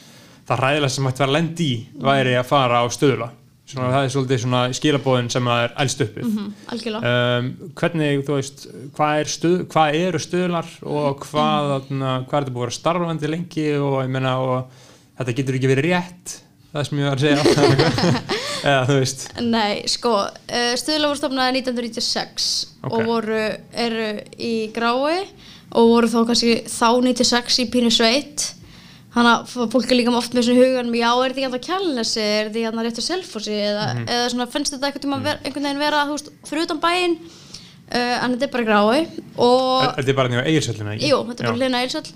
S2: það ræðilega sem hægt vera að lendi í væri að fara á stöðla svona, það er svolítið svona skilabóðin sem það er elst uppið
S4: mm, algjörlega.
S2: Um, hvernig, þú veist hvað, er stuð, hvað eru stöðlar og hvað, þarna, hvað er þetta búið að starfandi lengi og ég meina og þetta getur ekki verið rétt það sem ég var að segja. Eða þú veist.
S4: Nei, sko, uh, stuðla voru stofnaði 1996
S2: Ok.
S4: og voru, eru í grái og voru þá kannski þá 96 í pínu sveit. Þannig að fólk er líka oft með svona hugan já, er þetta ekki alltaf kjálnesi, er þetta ekki alltaf réttur selfossi eða, eða svona finnst þetta einhvern, veginn vera, þú veist, fyrir utan bæinn uh, en þetta er bara grái og
S2: þetta er bara nýja eigirsöllina ekki?
S4: Jú, þetta er bara hlina eilsöll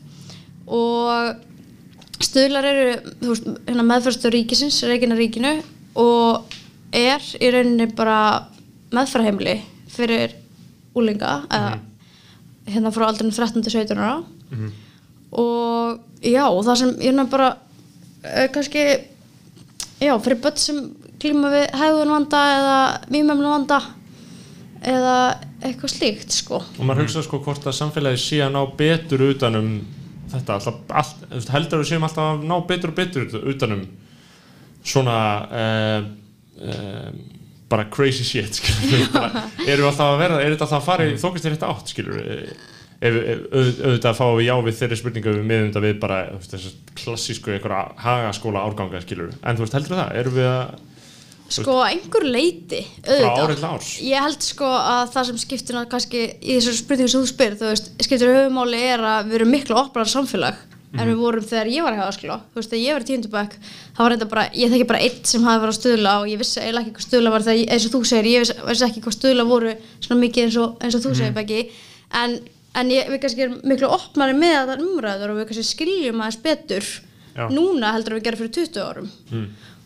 S4: og stuðlar eru þú veist, hérna meðferðstöð ríkisins, reikina ríkinu og er í rauninni bara meðferðheimli fyrir úlinga eða hérna frá aldrei 13 til 17 ára. Og já, það sem nefn bara uh, kannski já, fyrir börn sem klíma við hegðun vanda eða mýmömnu vanda eða eitthvað slíkt sko.
S1: Og maður hugsa sko hvort að samfélagi sé að ná betur utanum þetta alltaf, allt, þú veist, heldur að við séum alltaf að ná betur og betur ut- utanum svona uh, uh, bara crazy shit bara, erum við alltaf að vera er þetta alltaf að fara í þókast í rétt átt skilur ef, ef, auð- auðvitað fáum við já við þeirri spurningu við miðum þetta við bara klassísku einhverja hagaskóla árganga skilur en þú veist heldur það, erum við að
S4: Sko, að einhver leiti, auðvitað. Ég held sko að það sem skiptir ná kannski í þessu spurningu sem þú spyrir, þú veist, skiptir höfumáli er að við erum miklu opnar samfélag en við vorum þegar ég var að hafa skilá, þú veist, þegar ég var í tíundubæk, það var reynda bara, ég þekki bara eitt sem hafi verið að stuðla og ég vissi eiginlega ekki hvað stuðla var þegar, eins og þú segir, ég vissi, vissi ekki hvað stuðla voru svona mikið eins og, eins og þú segir, Beggi, en, en ég, við kannski erum miklu opnari með þetta umræður og við kannski skiljum aðeins betur
S2: Já.
S4: núna heldur en við gerum fyrir 20 árum.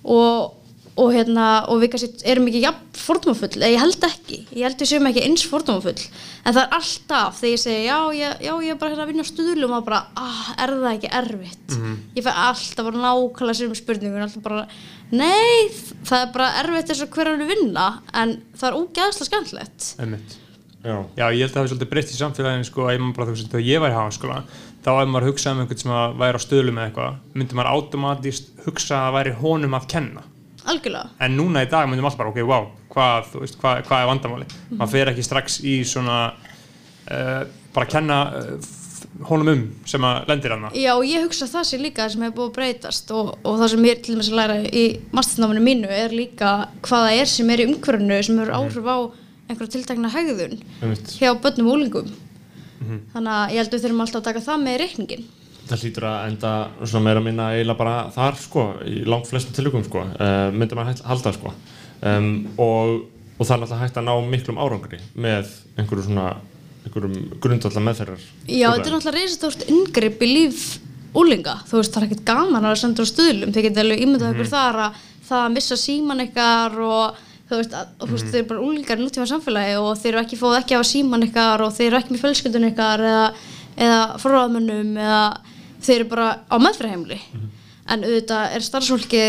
S4: Og, og, hérna, og við kannski erum ekki jafn fordómafull, eða ég held ekki. Ég held við séum ekki eins fordómafull. En það er alltaf þegar ég segi já, ég, já, ég er bara hérna að vinna á stuðlum og bara, ah, er það ekki erfitt? Ég fæ alltaf bara nákvæmlega sem spurningun, alltaf bara nei, það er bara erfitt eins og hver hann er vinna en það er ógæðslega skemmtilegt.
S2: Einmitt.
S1: já,
S2: Já, ég held að það hafi svolítið breytt í samfélaginu sko, að ég maður bara veist, þegar ég var í háskóla þá ef maður hugsaði um einhvern sem að væri á stöðlum eða eitthvað, myndi maður automatist hugsa að það væri honum að kenna
S4: algjörlega,
S2: en núna í dag myndum alltaf bara, ok, wow hvað, þú veist, hvað, hvað er vandamáli maður fer ekki strax í svona uh, bara að kenna uh, honum um sem að lendir hann
S4: Já, og ég hugsa að það sé líka sem hefur búið að breytast og, og það sem ég er til dæmis að læra í masternáminu mínu er líka hvaða er sem er í umhverfinu sem hefur áhrif á einhverja tiltakna
S1: einmitt.
S4: hjá börnum og úlingum. Þannig að ég held að við þurfum alltaf að taka það með reikningin.
S1: Það hlýtur að enda svona meira minna eiginlega bara þar sko, í langt flestum tilugum sko, uh, myndi maður hægt- halda sko um, og, og það er náttúrulega hægt að ná miklum árangri með einhverju svona einhverjum grundvallar meðferðar
S4: Já, þetta er náttúrulega reysastórt inngrip í líf úlinga. Þú veist, það er ekkert gaman að senda á stuðlum. Þið getið alveg ímyndað ykkur þar að það að missa síman ykkar og þú veist, að, þú veist, þeir eru bara úlingar í nútíma samfélagi og þeir eru ekki fóð ekki hafa síman ykkar og þeir eru ekki með fjölskyldun ykkar eða, eða forráðmönnum eða þeir eru bara á meðfyrirheimli. En auðvitað er starfsfólki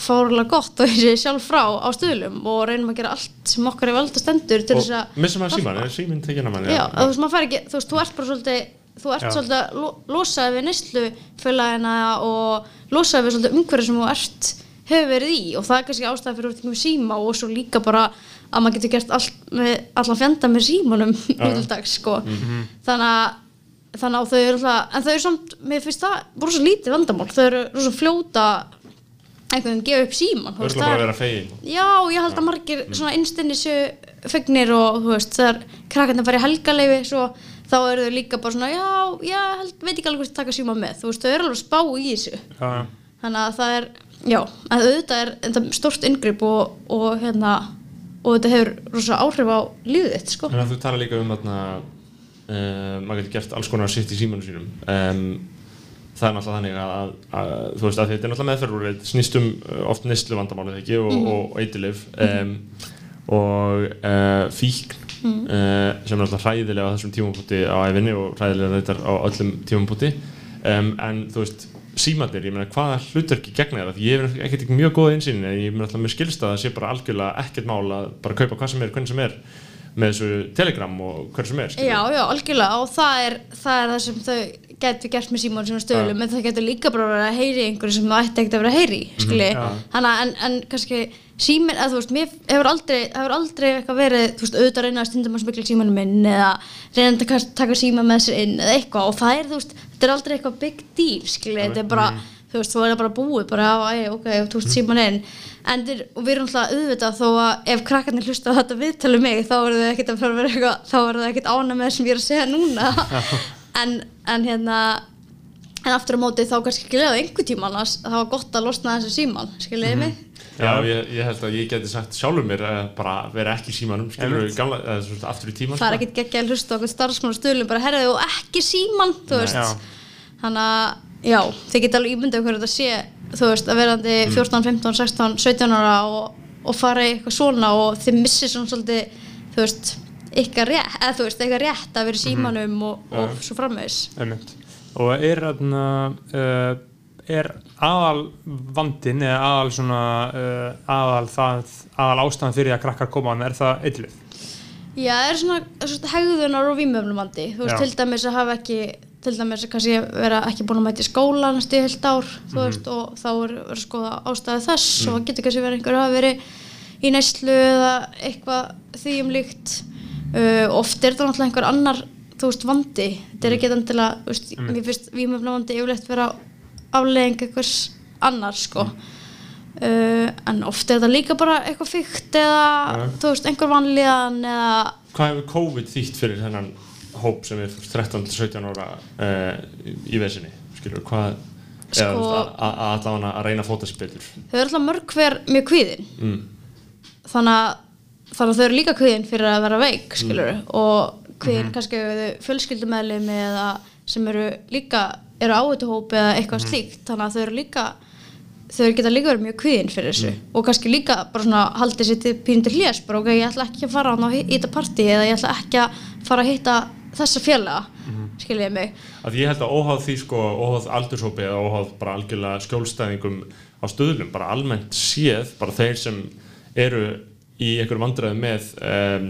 S4: fárlega gott og þessi sjálf frá á stuðlum og reynum að gera allt sem okkar er valda stendur til þess
S1: og
S4: að
S1: missum maður síman, er síminn tekinn að manni
S4: Já, þú veist, maður fær ekki, þú veist, þú ert bara svolítið, þú ert
S2: Já.
S4: svolítið að lo- losaði við neyslu félagina og losaði við svolítið umhverju sem þú ert hefur verið í. Og það er kannski ástæða fyrir út með síma og svo líka bara að maður getur gert allt með, allan fjanda með símanum nútildags sko. Þannig að þannig að þau eru alltaf en þau eru samt, mér finnst það rosa lítið vandamál. Þau eru rosa fljóta einhvern veginn gefa upp síman þú
S1: Það
S4: veist,
S1: er
S4: það
S1: bara að vera fegin.
S4: Já, ég held að margir svona innstinni séu fegnir og þú veist, þegar krakkarnir helgaleifi svo þá eru þau líka bara svona, já, ég held, veit ekki alveg hvort taka síma með, þú veist, þau eru alveg spá í þessu.
S2: Já,
S4: þannig að það er, já, að auðvitað er þetta stort inngrip og, og hérna, og þetta hefur rosa áhrif á þitt, sko
S1: um maður getur gert alls konar sitt í símanum sínum. Um, það er náttúrulega þannig að, að, þú veist að þetta er náttúrulega meðferðúrið snýst um uh, oft neyslu vandamálið ekki og, og, og eitilif um, og uh, fíkn uh, sem er náttúrulega hræðilega á þessum tímapunkti á æfinni og hræðilega reyndar á öllum tímapunkti um, en þú veist símandir, ég meina hvaða hlutverki gegna þér ég hef ekkert ekki mjög góða einsýn en ég meina alltaf mér skilst að það sé bara algjörlega ekkert mál að bara kaupa hvað sem er, hvernig sem er með þessu telegram og hver sem er skilur.
S4: Já, já, algjörlega og það er það, er það sem þau getur gert með símón sem stöðlum, en það getur líka bara verið að heyri einhverju sem það ætti ekkert að vera að heyri skilji, þannig að en, en kannski síminn, eða þú veist, mér hefur aldrei hefur aldrei eitthvað verið, þú veist, auðvitað að reyna að stundum að smikla símanum minn eða reyna að taka, síma með sér inn eða eitthvað og það er, þú veist, þetta er aldrei eitthvað big deal, skilji, þetta er bara þú veist, þú er bara búið, bara, ok, þú veist, síman inn en þeir, og við erum alltaf auðvitað þó að ef krakkarnir hlusta á þetta viðtölu mig þá eru þau ekkert að fara að vera eitthvað þá eru þau ekkert ána með það sem ég er að segja núna. En, en hérna en aftur á móti þá kannski ekki leið á einhver tíman að það var gott að losna þessu síman skiljiði mig?
S1: Já, ég, ég held að ég geti sagt sjálfur mér að bara vera ekki símanum skilur við gamla, eða svona aftur í tíman
S4: það er
S1: sko.
S4: ekkert geggja að hlusta á okkur starfsmann og stöðlum bara herraðu og ekki síman þú veist.
S2: Já.
S4: þannig að já, þið geta alveg ímyndað hverju þetta sé þú veist, að verandi 14, 15, 16, 17 ára og, og fara í eitthvað svona og þið missir svona svolítið þú veist, ykkar rétt eða þú veist, eitthvað rétt að vera í símanum og, og svo framvegis
S2: einmitt. Og er þarna uh, er aðal vandin eða aðal svona uh, aðal það, aðal ástæðan fyrir að krakkar koma á hann, er það eitthvað?
S4: Já, það er svona, svona hegðunar og vímöfnumandi þú veist,
S2: Já.
S4: til dæmis að hafa ekki til dæmis kannski vera ekki búin að mæta í skóla næstu í heilt ár, þú veist, og þá er verið að skoða ástæði þess og það getur kannski verið einhver að verið í neyslu eða eitthvað því um líkt. Uh, oft er þetta náttúrulega einhver annar þú veist, vandi, þetta er ekki endilega veist, mér finnst vímöfnumandi yfirleitt vera afleðing einhvers annar, sko. Uh, en oft er þetta líka bara eitthvað fyrkt eða þú veist, einhver vanlíðan eða
S1: Hvað hefur COVID þýtt fyrir þennan hóp sem er 13-17 ára uh, í vesinni skilur, hvað
S4: Sko-
S1: að, allavega að reyna að fóta sér betur.
S4: Þau eru alltaf mörg hver mjög kvíðin.
S1: Mm.
S4: þannig að, þannig að þau eru líka kvíðin fyrir að vera veik skilur og kvíðin kannski við fjölskyldumæðlimi eða sem eru líka eru áhættuhóp eða eitthvað slíkt. Þannig að þau eru líka þau geta líka verið mjög kvíðin fyrir þessu og kannski líka bara svona haldið sér til pínundir hlés bara ok, ég ætla ekki að fara á hitta partí eða ég ætla ekki að fara að hitta þessa félaga, mm skiljiði mig?
S1: Að ég held að óháð því sko, óháð aldurshópi eða óháð bara algjörlega skjólstæðingum á stöðlum, bara almennt séð bara þeir sem eru í einhverjum vandræðum með um,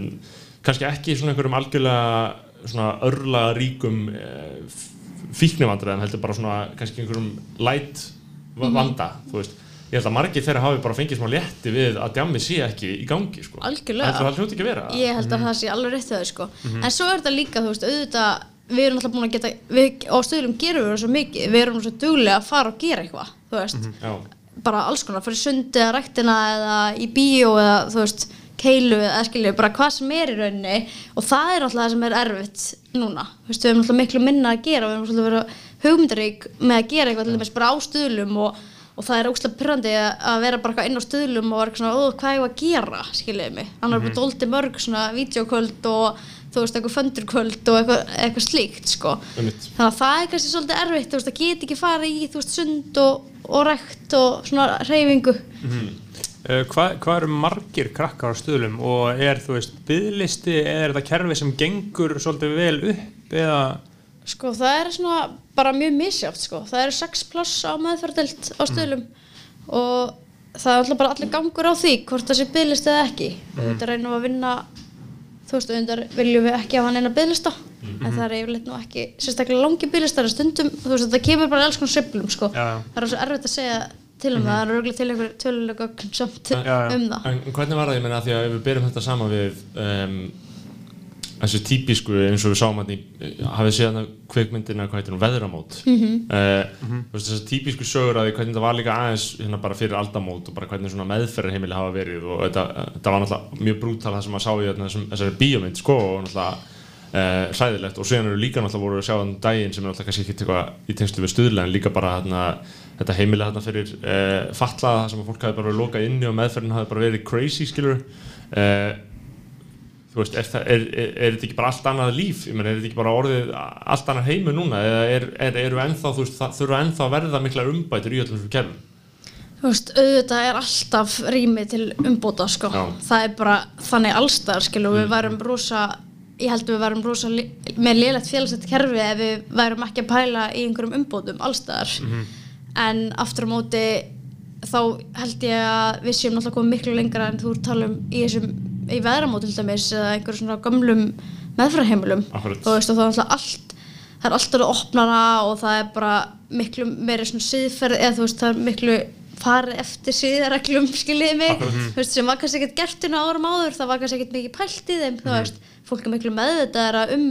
S1: kannski ekki svona einhverjum algjörlega svona örla ríkum uh, fíknivandræðum heldur bara svona kannski einhverjum light va- vanda, þú veist ég held að margir þeirra hafi bara fengið smá létti við að djammi sé ekki í gangi sko.
S4: Algjörlega.
S1: Það hljóti ekki að vera?
S4: Ég held að það sé alveg rétt þau sko. En svo er þetta líka, þú veist, auðvitað við erum alltaf búin að geta, við á stöðlum gerum við það svo mikið, við erum svo duglega að fara og gera eitthvað, þú veist.
S1: Já,
S4: bara alls konar, fara í sundi eða ræktina eða í bíó eða þú veist keilu eða skilju, bara hvað sem er í rauninni. Og það er alltaf það sem er erfitt núna, þú veist, við erum alltaf miklu minna að gera, við erum alltaf verið hugmyndarík með að gera eitthvað til dæmis bara á stöðlum og, og það er óslega pyrrandi að vera bara inn á stöðlum og vera svona, ó, hvað er ég að gera, skiljuðu mig. Hann er bara dóldi mörg svona vídeokvöld og þú veist, eitthvað föndurkvöld og eitthvað, eitthvað slíkt, sko. Þannig að það er kannski svolítið erfitt þú veist, að geta ekki farið í þú veist, sund og, og rækt og svona reyfingu
S2: Uh, hvað, hvað eru margir krakkar á stöðlum og er þú veist byðlisti er þetta kerfi sem gengur svolítið vel upp eða
S4: sko það er svona bara mjög misjátt sko, það eru sex pláss á meðferðdelt á stöðlum og það er alltaf bara allir gangur á því hvort það sé byðlist eða ekki. Og þetta reynum að vinna þú veist, undar viljum við ekki hafa hann eina byðlista en það er yfirleitt nú ekki sérstaklega langi byðlistar en stundum, þú veist, þetta kemur bara alls konar sveiflum sko,
S2: já.
S4: það er svo erfitt að segja til um það, það er örgulega til einhver tölulega gögn samt
S1: Já,
S2: já.
S4: um það.
S1: En hvernig var það, ég meina, því að þessu típisku eins og við sáum hann í hafið séð hann kveikmyndina, hvað heitir hún, veðramót? Mm -hmm. uh, þessu típisku sögur að því hvernig það var líka aðeins hérna bara fyrir aldamót og bara hvernig svona meðferðarheimili hafa verið og þetta, þetta var náttúrulega mjög brútal það sem maður sá í þessum- þessari bíómynd sko og náttúrulega uh, hræðilegt. Og síðan eru líka náttúrulega voru að sjá hann daginn sem er náttúrulega kannski ekki eitthvað í tengslu við stuðlega en líka bara þarna þetta heimili þarna fyrir uh, fatlaða sem að fólk hafi bara verið lokað inni og meðferðin hafi bara verið crazy skilur uh, þú veist, er, er, er, er þetta ekki bara allt annað líf, ég meina, er þetta ekki bara orðið allt annað heimu núna, eða er, er, eru ennþá, þú veist, það þurfa ennþá að verða miklar umbætur í öllum þessum kerfum
S4: Þú veist, auðvitað er alltaf rými til umbóta, sko.
S1: Já.
S4: Það er bara þannig allstaðar, skilur, við værum rosa, ég held að við værum rosa lé- með lélegt félagssett kerfi ef við værum ekki að pæla í einhverjum umbótum allstaðar. En aftur á móti, þá held ég að við séum náttúrulega komið miklu lengra en þú ert að tala um í þessum, í veðramót til dæmis, eða einhverjum svona gömlum meðfraheimilum.
S1: Akkurat.
S4: Þú veist, og þá er náttúrulega allt, það er alltaf opnara og það er bara miklu meiri svona siðferð eða þú veist það er miklu farið eftir siðareglum skiljiði mig. Þú veist sem var kannski ekkert gert inn á árum áður það var kannski ekkert mikið pælt í þeim þú veist. Fólk er miklu meðvitaðara um,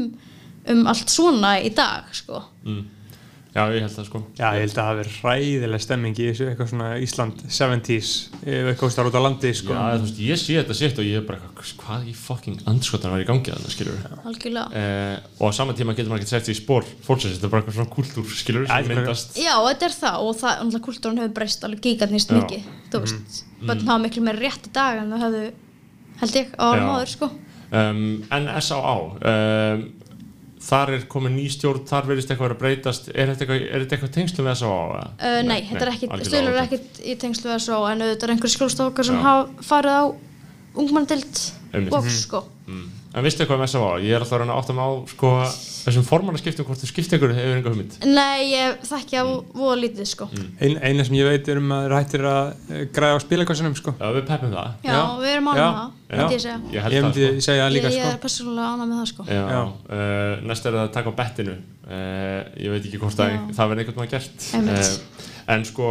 S4: um allt svona í dag sko
S1: Já, ég held það sko.
S2: Já, ég held að það hafi verið hræðileg stemming í þessu, eitthvað svona Ísland 70s, ef eitthvað starf út á landi, sko.
S1: Já, þú veist, ég sé þetta sitt og ég er bara, eitthvað, hvað í fucking andskotan var í gangi þannig, skilur við
S4: algjörlega
S1: og á sama tíma getur maður ekki sett því í spór fólksins, þetta er bara eitthvað svona kultúr, skilur
S2: Já,
S1: sem
S2: þetta er-
S1: myndast.
S4: Já, þetta er það og það, náttúrulega kultúrun hefur breyst alveg gigantnist
S1: Já.
S4: mikið þú veist, börn hafa miklu
S1: þar er komin ný stjórn, þar verðist eitthvað vera að breytast er þetta eitthvað, er þetta eitthvað tengslu S.A.A. eða?
S4: Uh, nei, þetta er ekkit, stöðlur er ekkit í tengslu við svo en auðvitað er einhver skjólstofakar sem hafa farið á ungmanndild
S1: Einmitt.
S4: og sko
S1: Mm. En veistu eitthvað um S.A.A.? Ég er alltaf að reyna að átta mig á sko, þessum formannaskiptum hvort þú skipti ykkur hefur enga hugmynd
S4: Nei, ég þekki á voða lítið sko
S2: Ein, eina sem ég veit er um að þeir hættir að eh, græða á spilakossunum, sko.
S1: Já, við peppum það
S4: Já,
S2: Já.
S4: við erum ánum það, myndi ég segja
S1: Ég held
S2: Ég
S1: það
S2: myndi
S1: sko.
S2: segja það
S4: Ég,
S2: líka,
S4: ég
S2: sko.
S4: er persónulega ánum með það sko
S1: Já,
S2: Já.
S1: Uh, næst er það að taka á bettinu uh, Ég veit ekki hvort að það verði einhvern veginn gert
S4: Einmitt.
S1: En sko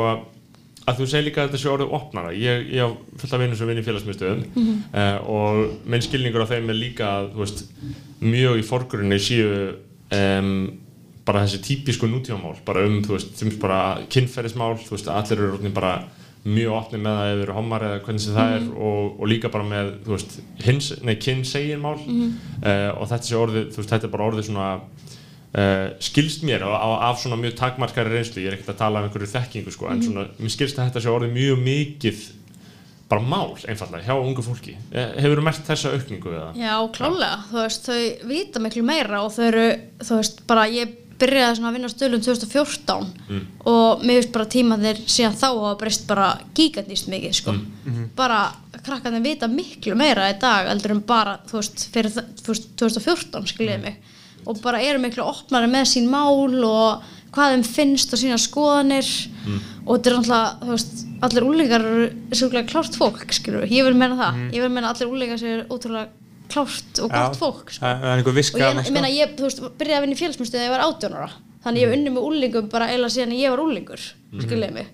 S1: að þú segir líka að þetta sé orðið opnara. Ég, ég á fullt af vinnum sem vinn í félagsmyndstöðum
S4: Mhm.
S1: uh, og minn skilningur á þeim er líka að veist, mjög í forgrunni séu um, bara þessi típisku nútífamál bara um, þú veist, sem bara kynferðismál, þú veist, allir eru orðin bara mjög opni með það ef þeir eru homar eða hvernig sem það er og, og líka bara með, þú veist, hins, nei, kynnsegin mál. Uh, og þetta sé orðið, þú veist, þetta er bara orðið svona Uh, skilst mér á, á, af svona mjög takmarkari reynslu, ég er ekkert að tala um einhverju þekkingu sko, en svona, mér skilst að þetta sé orðið mjög mikið bara mál einfallega hjá ungu fólki. Eh, hefur þú mert þessa aukningu eða?
S4: Já, klálega, þú veist, þau vita miklu meira og þau eru, þú veist, bara ég byrjaði svona að vinna á stöðlum 2014 og mér finnst bara tímanir síðan þá hafa breyst bara gigantist mikið, sko. Bara krakkarnir vita miklu meira í dag heldur en bara, þú veist, fyrir þú veist, 2014, skiljiði mig. Og bara eru miklu opnari með sín mál og hvað þeim finnst og sína skoðanir. Og þetta er náttúrulega, þú veist, allir úlingar eru svolítið klárt fólk, skilur ég vil meina það, ég vil meina allir úlingar séu ótrúlega klárt og gott fólk sko.
S2: Það er einhver viska
S4: og ég, ég meina, ég, þú veist, byrjaði að vinna í félagsmyndstöð þegar ég var 18 ára. Þannig ég hef unni með úlingum bara eiginlega síðan ég var úlingur mm mig.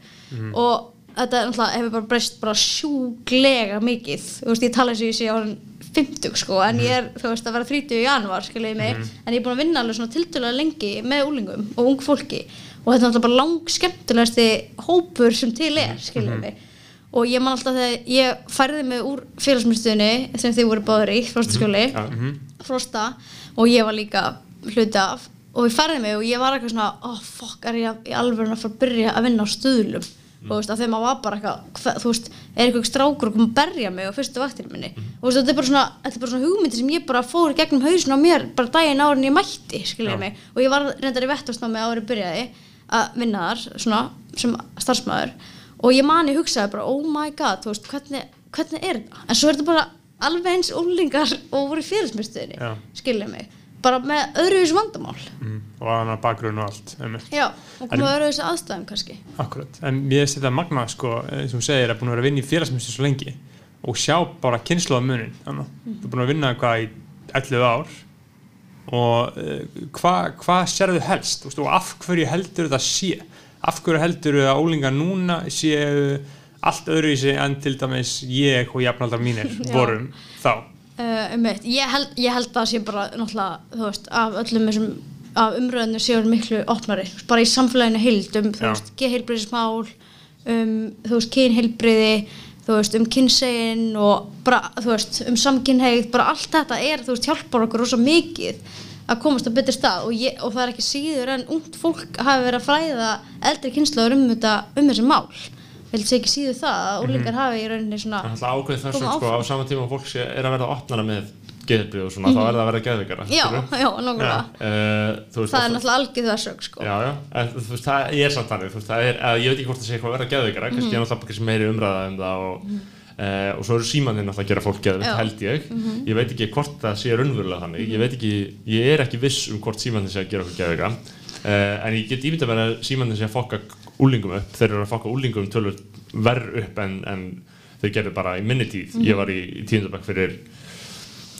S4: Og þetta er náttúrulega hefur bara breyst bara sjúglega mikið. Þú veist, ég tala eins og ég sé árin 50 sko, en ég er, þú veist, að vera 30 í januar skiljiði mig, en ég er búin að vinna alveg svona tiltölulega lengi með úlingum og ung fólki og þetta er náttúrulega bara lang skemmtilegasti hópur sem til er, skiljiði mig. Og ég man alltaf þegar ég færði mig úr félagsmyndstöðinni sem þið voru báður í, frostaskjóli frosta og ég var líka hluti af. Og ég færði mig og ég var eitthvað svona oh fuck, er ég í alveg að fara að byrja að vinna á stuðlum og þú veist, að þegar maður var bara eitthvað hva, þú veist, er eitthvað strákur að koma að berja mig á fyrstu vaktinu minni? Og þú veist, þetta er bara svona, þetta er bara svona hugmyndi sem ég bara fór gegnum hausin á mér bara daginn áður en ég mætti, skiljaði mig. Og ég var reyndar í vettastnámi árið byrjaði að vinna þar, svona, sem starfsmæður og ég mani hugsaði bara, oh my god, þú veist, hvernig, hvernig er þetta? En svo er þetta bara alveg eins úlingar og voru í félagsmyndstöðinni,
S2: Já.
S4: skilja mig, bara með öðruvis vandamál.
S2: Mm, og annar bakgrunn og allt einmitt.
S4: Já, og koma öðruvis aðstæðum kannski.
S2: Akkurat, en mér finnst þetta magna sko, eins og þú segir, að búin að vera að vinna í félagsmyndstöð svo lengi og sjá bara kynnslóða munin þannig, þú er búin að vinna hvað í 11 ár og uh, hvað hva sérðu helst veist, og af hverju heldur þetta sé af hverju heldur að ólingar núna séu allt öðruvísi en til dæmis ég og jafnaldar mínir vorum þá
S4: uh, um ég, held, ég held að það sé bara náttúrulega, þú veist, af öllum þessum af umröðinu séu miklu opnari. Þú bara í samfélaginu heild um, þú
S2: Já.
S4: veist, geheilbriðismál um, þú veist, kynheilbriði þú veist, um kynsegin og bara, þú veist, um samkynheið bara allt þetta er, þú veist, hjálpar okkur rosa mikið að komast á betri stað. Og, ég, og það er ekki síður en ungt fólk hafi verið að fræða eldri kynslaður um, þetta, um þessi mál held sé ekki síður það að úlingar hafi í rauninni svona
S1: Það er alltaf ákveð þess
S4: Koma
S1: að sko, á
S4: áfram.
S1: sama tíma fólk sé, er að verða opnara með geðbrið og svona, þá er það að verða geðveikara
S4: já, já, nákvæmlega
S1: uh,
S4: það er náttúrulega algjör þessök sko.
S1: Já, já, en þú veist, það er samt þannig, þú veist, það er, ég veit ekki hvort það sé eitthvað að vera geðveikara, kannski
S4: Mhm.
S1: er náttúrulega meiri umræða um það og, uh, og svo eru símanir náttúrulega að gera fólk.
S4: Mhm.
S1: held ég. Ég veit ekki hvort það sé raunverulega þannig, ég veit ekki, ég er ekki viss um hvort símanir sé að gera okkur geðveikara, uh, en ég get ímyndað mér að símanir sé að fokka úlingum upp, þeir eru að fokka úlingum tölur verð upp en, en þau gerðu bara í minni tíð,
S4: Mhm.
S1: ég var í, í tíundabæk fyrir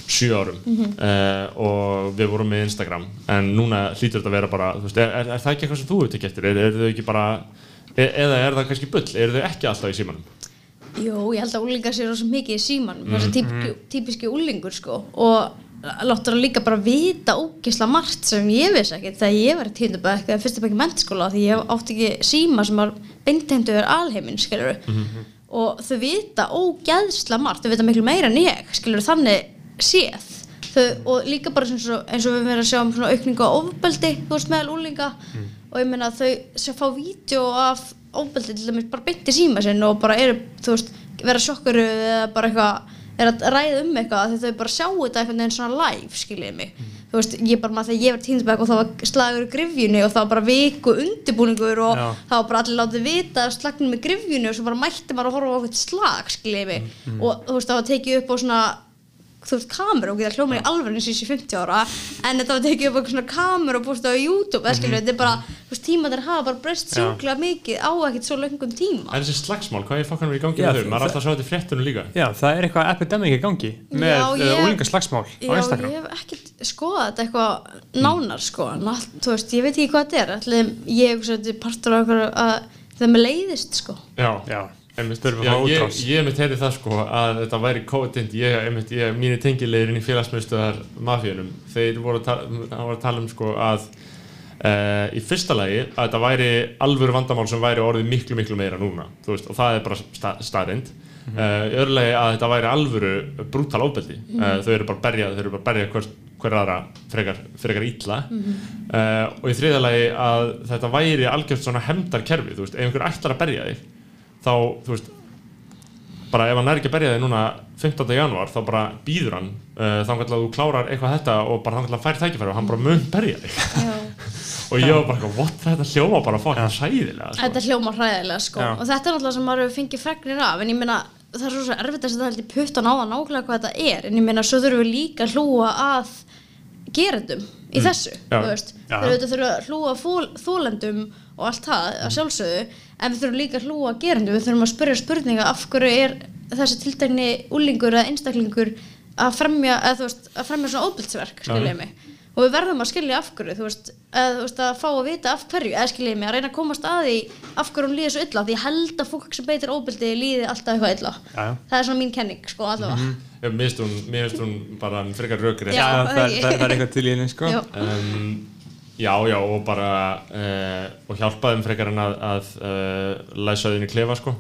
S1: sjö árum. Uh, og við vorum með Instagram. En núna hlýtur þetta að vera bara veist, er, er, er það ekki eitthvað sem þú hefur tekið eftir? Er, er þau ekki bara, e, eða er það kannski bull? Er þau ekki alltaf í símanum?
S4: Jú, ég held að úlingar séu rosa mikið í síman þessi típiski, típiski úlingur sko. Og láttur hann líka bara vita ógisla margt sem ég vissi ekki þegar ég var í tíundabæk eða fyrsta bæk í mentaskóla því ég átti ekki síma sem var beintegndu yfir alheiminn skilur og þau vita ógeðsla margt þau vita miklu meira en ég skilur þannig séð. Þau, og líka bara eins og, eins og við verðum að sjá um aukningu á ofbeldi þú veist meðal úlinga og ég meina þau sem fá vídeo af ofbeldi til dæmis bara beinti síma sinn og bara eru þú veist vera sjokkur eða bara eitthvað er að ræða um eitthvað því þau bara sjá þetta einhvern veginn svona live skiljið mig. Þú veist ég bara maður þegar ég var tíndabæk og það var slagur í grifjunni og það var bara viku undirbúningur og
S2: Já.
S4: það var bara allir látið vita slagnum með grifjunni og svo bara mætti maður að horfa á okkur slag skiljið mig. Og þú veist það var tekið upp á svona þú veist, kameru og geta hljóma í alveg eins og þessi 50 ára en þetta var tekið upp eitthvað svona kameru og búist á YouTube eða skilju, þetta er bara, þú veist, tíma þeir hafa bara breyst
S2: Já.
S4: sjúklega mikið á ekkert svo löngum tíma.
S1: En þessi slagsmál, hvað er fokkanum í gangi
S2: Já,
S1: með þau? maður er alltaf að sjá þetta í fréttunum líka.
S2: Já, það er eitthvað epidemic í gangi með
S4: Já,
S2: Já,
S4: ég-
S2: úlingaslagsmál á
S4: Já,
S2: Instagram.
S4: ég hef ekkert skoðað þetta eitthvað nánar sko, þú veist, ég veit ekki hvað þetta er ég er sko
S1: ég, mitt heyrði það sko að þetta væri COVID-19 ég, einmitt, ég, mínir tengilegir inn í félagsmyndstöðar mafíunum, þeir voru að var að tala um sko að Uh, í fyrsta lagi að þetta væri alvöru vandamál sem væri orðið miklu miklu meira núna þú veist, og það er bara sta staðrind uh, í öðru lagi að þetta væri alvöru brútal ofbeldi. Uh, þau eru bara að berja, þau eru bara að berja hver, hver aðra frekar, frekar illa. Uh, og í þriða lagi að þetta væri algjört svona hemdarkerfi þú veist, ef einhver ætlar að berja þig þá, þú veist bara ef hann er ekki að berja þig núna 15. janúar þá bara býður hann uh, þá að þú klárar eitthvað þetta og bara þá að fær tækifæri og hann bara mun berja þig og ég var bara what þetta hljóma bara fokkin sæðilega sko.
S4: Þetta hljóma hræðilega sko
S2: Já.
S4: og þetta er náttúrulega sem maður hefur fengið fregnir af en ég meina það er svo, svo erfitt að setja held í puttan á það nákvæmlega hvað þetta er en ég meina svo þurfum við líka að hlúa að gerendum í þessu
S1: Já.
S4: þú veist,
S2: Já.
S4: þegar við þurfum að hlúa að þólendum og allt það að sjálfsögðu. En við þurfum líka að hlúa að gerendum við þurfum að spyrja spurninga af hverju er þessi tiltekni úlingur eða einstaklingur að fremja, eða, þú veist, að fremja svona óbyldsverk skiljaði mig. Og við verðum að skilja af hverju þú veist, eða, þú veist, að fá að vita af hverju eða skiljaði mig, að reyna að komast að því af hverju hún líði svo illa, því ég held að fólk sem beitir óbyldi líði alltaf eitthvað illa.
S2: Já.
S4: það er svona mín kenning, sko, allavega.
S1: Finnst hún, mér finnst hún bara frekar rökri
S2: það, það, það, það er eitthvað til í henni sko.
S1: Um, já, já, og bara uh, og hjálpa þeim frekar en að, að uh, læsa í klefa sko.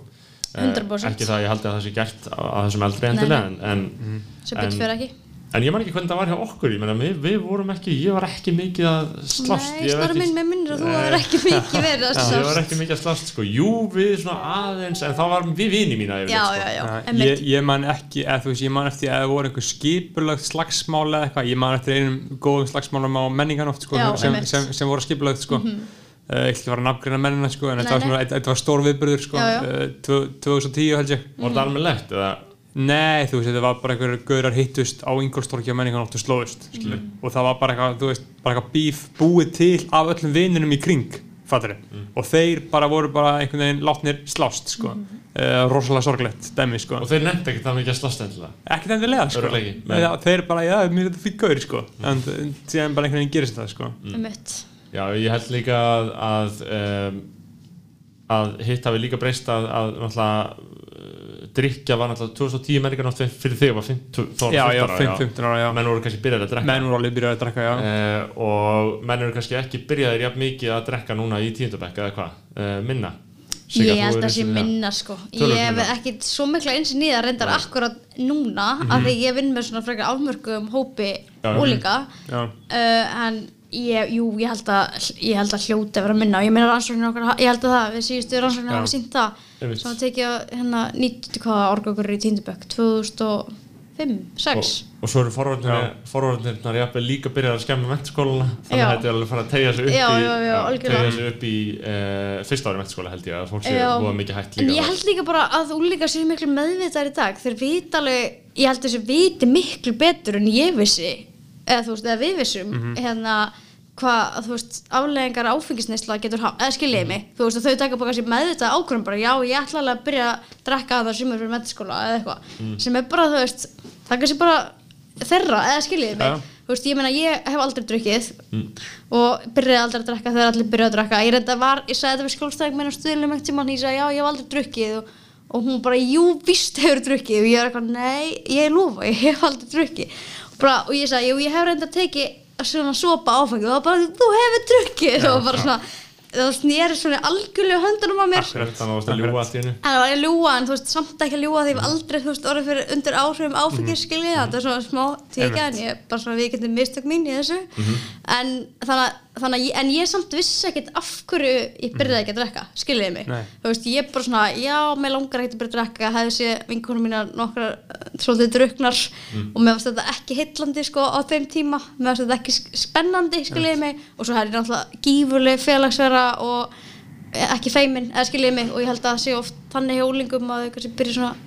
S1: Eh,
S4: 100%.
S1: ekki það að ég haldi að það sé gert á, á þessum eldri endilega en, en,
S4: sem
S1: En-
S4: fyrir ekki
S1: en ég man ekki hvernig það var hjá okkur ég meina, við, við vorum ekki, ég var ekki mikið að slást
S4: Nei,
S1: var ekki-
S4: minn með minnir að þú
S1: Nei.
S4: er ekki mikið verið að
S1: ég var ekki mikið að slást sko. jú, við svona aðeins en það var við vini mína yfirleitt,
S4: Já,
S1: sko.
S4: já, já,
S2: Já,
S4: emmitt
S2: ég, ég man ekki, eða þú veist, ég man eftir að það voru einhver skipulögt slagsmál eða eitthvað, ég man eftir einum góðum slagsmálum á menninganótt sko,
S4: Já,
S2: sem, sem, sem voru skipulögt sko. Mm ekki fara að nafngreina mennina sko, en þetta var, þetta var stór viðbyrður sko,
S4: Já, já.
S2: eh, tvö- 2010 held ég
S1: var það almennlegt eða
S2: Nei, þú veist, þetta var bara einhverjur gaurar hittust á Ingolstorki og menninganótt og slóðust mm. og það var bara eitthvað, þú veist, bara eitthvað bíf búið til af öllum vininum í kring fattur og þeir bara voru bara einhvern veginn látnir slást, sko. Mm. rosalega sorglegt, dæmi, sko.
S1: Og þeir nefndi ekki það mikið að slást endilega?
S2: Ekkert endilega, sko. Já, þeir bara, já, mér er þetta fyrir gaur, sko. En en síðan bara einhvern veginn gerist það, sko.
S4: Emmitt
S1: Já, ég held líka að, að um, að hitt hafi líka breyst að, að uh, drikja var náttúrulega 2010 menningar náttúrulega fyrir þig var 15 þá var
S2: Já, já,
S1: 15 ára,
S2: 15 ára, já.
S1: menn voru kannski byrjaði að drekka.
S2: Menn voru alveg byrjaði að drekka, já.
S1: Uh, og menn eru kannski ekki byrjaðir jafn mikið að drekka núna í tíundabekk eða hvað, uh, minna? Sigga,
S4: Ég held að sé
S1: eins og-
S4: minna sko. Ég hef
S1: minna.
S4: ekki svo mikla eins og nýða reyndar akkurat núna af því ég vinn með svona frekar afmörkum hópi úlinga
S2: Já.
S4: uh, en ég, jú, ég held að ég held að hljóti að vera minna. Og ég meina rannsóknir okkar, ég held að það, við síðustu rannsóknir hafa sínt það,
S1: Einmitt.
S4: svona tekið hérna, nýttu hvaða árgökur í tíndubökk 2005, 6
S1: og, og svo eru forvarnirnar líka byrjað að skemma mentaskólana þannig
S4: Já.
S1: að þetta er alveg að fara að tegja sig upp
S4: Já,
S1: í
S4: já, já, algjörlega.
S1: tegja sig upp í uh, fyrsta ári mentaskóla held ég að fólk sé
S4: Já.
S1: búið mikið hægt
S4: En
S1: líka
S4: ég held líka bara að úlingar séu miklu meðvitaðar í dag þeir vita alveg, ég held að þessi viti miklu betur en ég vissi eða þú veist, eða við vissum
S1: Mhm.
S4: hérna hvað, þú veist, afleggingar áfengisneisla getur hafa, eða skiljiði
S1: Mhm.
S4: mig þú veist, þau taka bara kannski meðvitað ákvörðum bara, já, ég ætla alveg að byrja að drekka það sumur fyrir metaskóla eða eitthvað
S1: Mm.
S4: sem er bara, þú veist, það er kannski bara þeirra, eða skiljiði mig
S2: Já.
S4: þú veist, ég meina, ég hef aldrei drukkið
S1: Mm.
S4: og byrjaði aldrei að drekka þegar allir byrjaði að drekka ég reynda var, ég sagði þetta við skólstæðing á stuðlum einhvern tímann, ég sagði já, ég hef aldrei drukkið og, og hún bara, jú, víst hefur drukkið og ég er eitthvað, nei, ég lofa ég hef aldrei drukkið og, bara, og ég sagði, jú, ég hef reynda að teki svona sopa áfengi og það var bara, þú hefur drukkið. Og bara svona, það snýri svona algjörlega höndunum á mér.
S1: Akkurat, þannig að það varst að ljúga allt í hennu
S4: En það var að ljúa, en þú veist, samt ekki að ljúa því ég hef aldrei, þú veist, orðið fyrir undir áhrifum áfengis, mm skiljið, þetta er svona smá tíkja, en ég, bara svona við getum mistök mín í þessu, en þannig að, þannig að, en ég samt vissi ekkert af hverju ég byrjaði ekki að drekka, skiljiði mig,
S2: Nei.
S4: þú veist, ég bara svona, já, mér langar ekkert að byrja að drekka, hefði sé vinkonum mínar nokkrar eh, svolítið druknar og mér varst þetta ekki heillandi, sko, á þeim tíma, mér varst þetta ekki spennandi, skiljiði mig, og svo hefði ég náttúrulega gífurleg félagsverða og ekki feimin, eða skiljið mig. Og ég held að það sé oft þannig hjá úlingum að þau byrja svona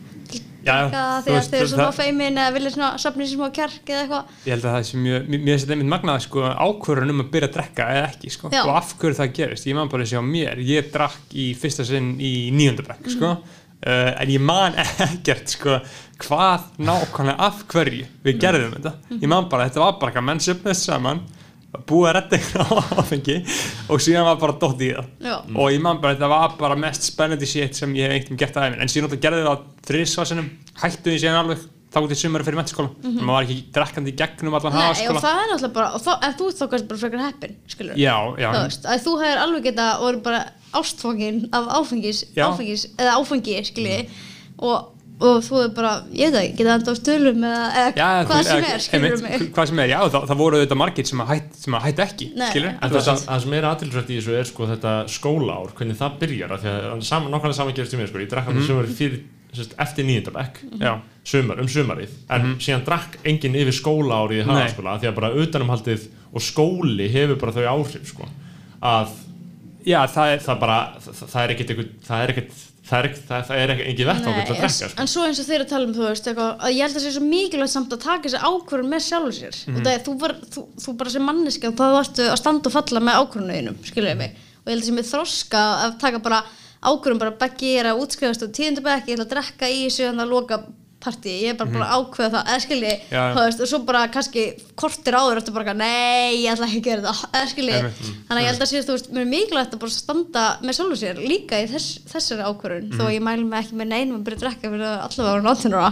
S4: Að að
S2: veist,
S4: þeir eru svona feimin eða vilja svona safna sér smá kjark eða eitthvað.
S2: Ég held að það sé mjög, mér finnst þetta einmitt magnað sko, ákvörðun um að byrja að drekka eða ekki sko, og af hverju það gerist? Ég man bara að sjá mér, ég drakk í fyrsta sinn í níundabæk sko, uh, en ég man ekkert sko, hvað nákvæmlega af hverju við gerðum þetta. Ég man bara, þetta var bara eitthvað menn söfnast saman búið að redda á áfengi og síðan var bara dótt í það.
S4: Já.
S2: og ég man bara, þetta var bara mest spennandi shit sem ég hef einhvern gert aðeins. En síðan gerði það þrísvarsinum hættu því síðan alveg þá til sumari fyrir mentaskóla. Mm -hmm. maður var ekki drekkandi í gegnum allan
S4: Nei, og
S2: hagaskóla
S4: það er náttúrulega bara, og þá, en þú þá kannski bara frekar heppin, skilur
S2: já, já,
S4: þú veist, að þú hefur alveg geta voru bara ástfókin af áfengis,
S2: Já.
S4: áfengis eða áfengi, skilji og, og þú er bara, ég veit ekki, geta enda á stölum eða, eða
S2: já
S4: hvað
S2: þú-
S4: sem er, skilur
S2: einmitt,
S4: mig?
S2: hvað sem er, já, það, það voru þetta margir sem að hætt, sem að hætt ekki
S4: Nei.
S2: skilur,
S1: En það, það, það sem er aðtilsvægt í þessu er sko þetta skólaár, hvernig það byrjar af því að saman, nákvæmlega saman gerist í mér sko, ég drakk hann sumari fyrir, sérst, eftir nýjöndabæk
S2: já,
S1: sumar, um sumarið, en síðan drakk enginn yfir skólaárið í hagaskóla af því að bara utanumhaldið og skóli hefur bara þau áhrif sko, að
S2: já, það er
S1: það bara, það, það er það það er það, það ekkert engin vettvangur til að drekka sko.
S4: en svo eins og þeir að tala um þú veist eitthvað, að ég held að það sé svo mikilvægt samt að taka þessi ákvörðun með sjálfur sér mm. -hmm. þú, var, þú, þú bara sem manneska þá varstu að standa og falla með ákvörðunuðinum skiljuðu mig og ég held að sem er þroska að taka bara ákvörðun bara beggi er að útskrifast og tíundabæk ég ætla að drekka í þessu partí, ég er bara búin að ákveða það. Eða skilji,
S2: Mhm.
S4: Þú veist, og svo bara kannski kortir áður eftir bara, nei, ég ætla ekki að gera það. Eða skilji,
S2: Einmitt.
S4: þannig að ég held að sé, þú veist, mér er mikilvægt að bara standa með sjálfur sér líka í þess, þessari ákvörðun þó
S2: Mhm.
S4: ég mæli mig ekki með neinum að byrja að drekka fyrir að allavega ára náttúrulega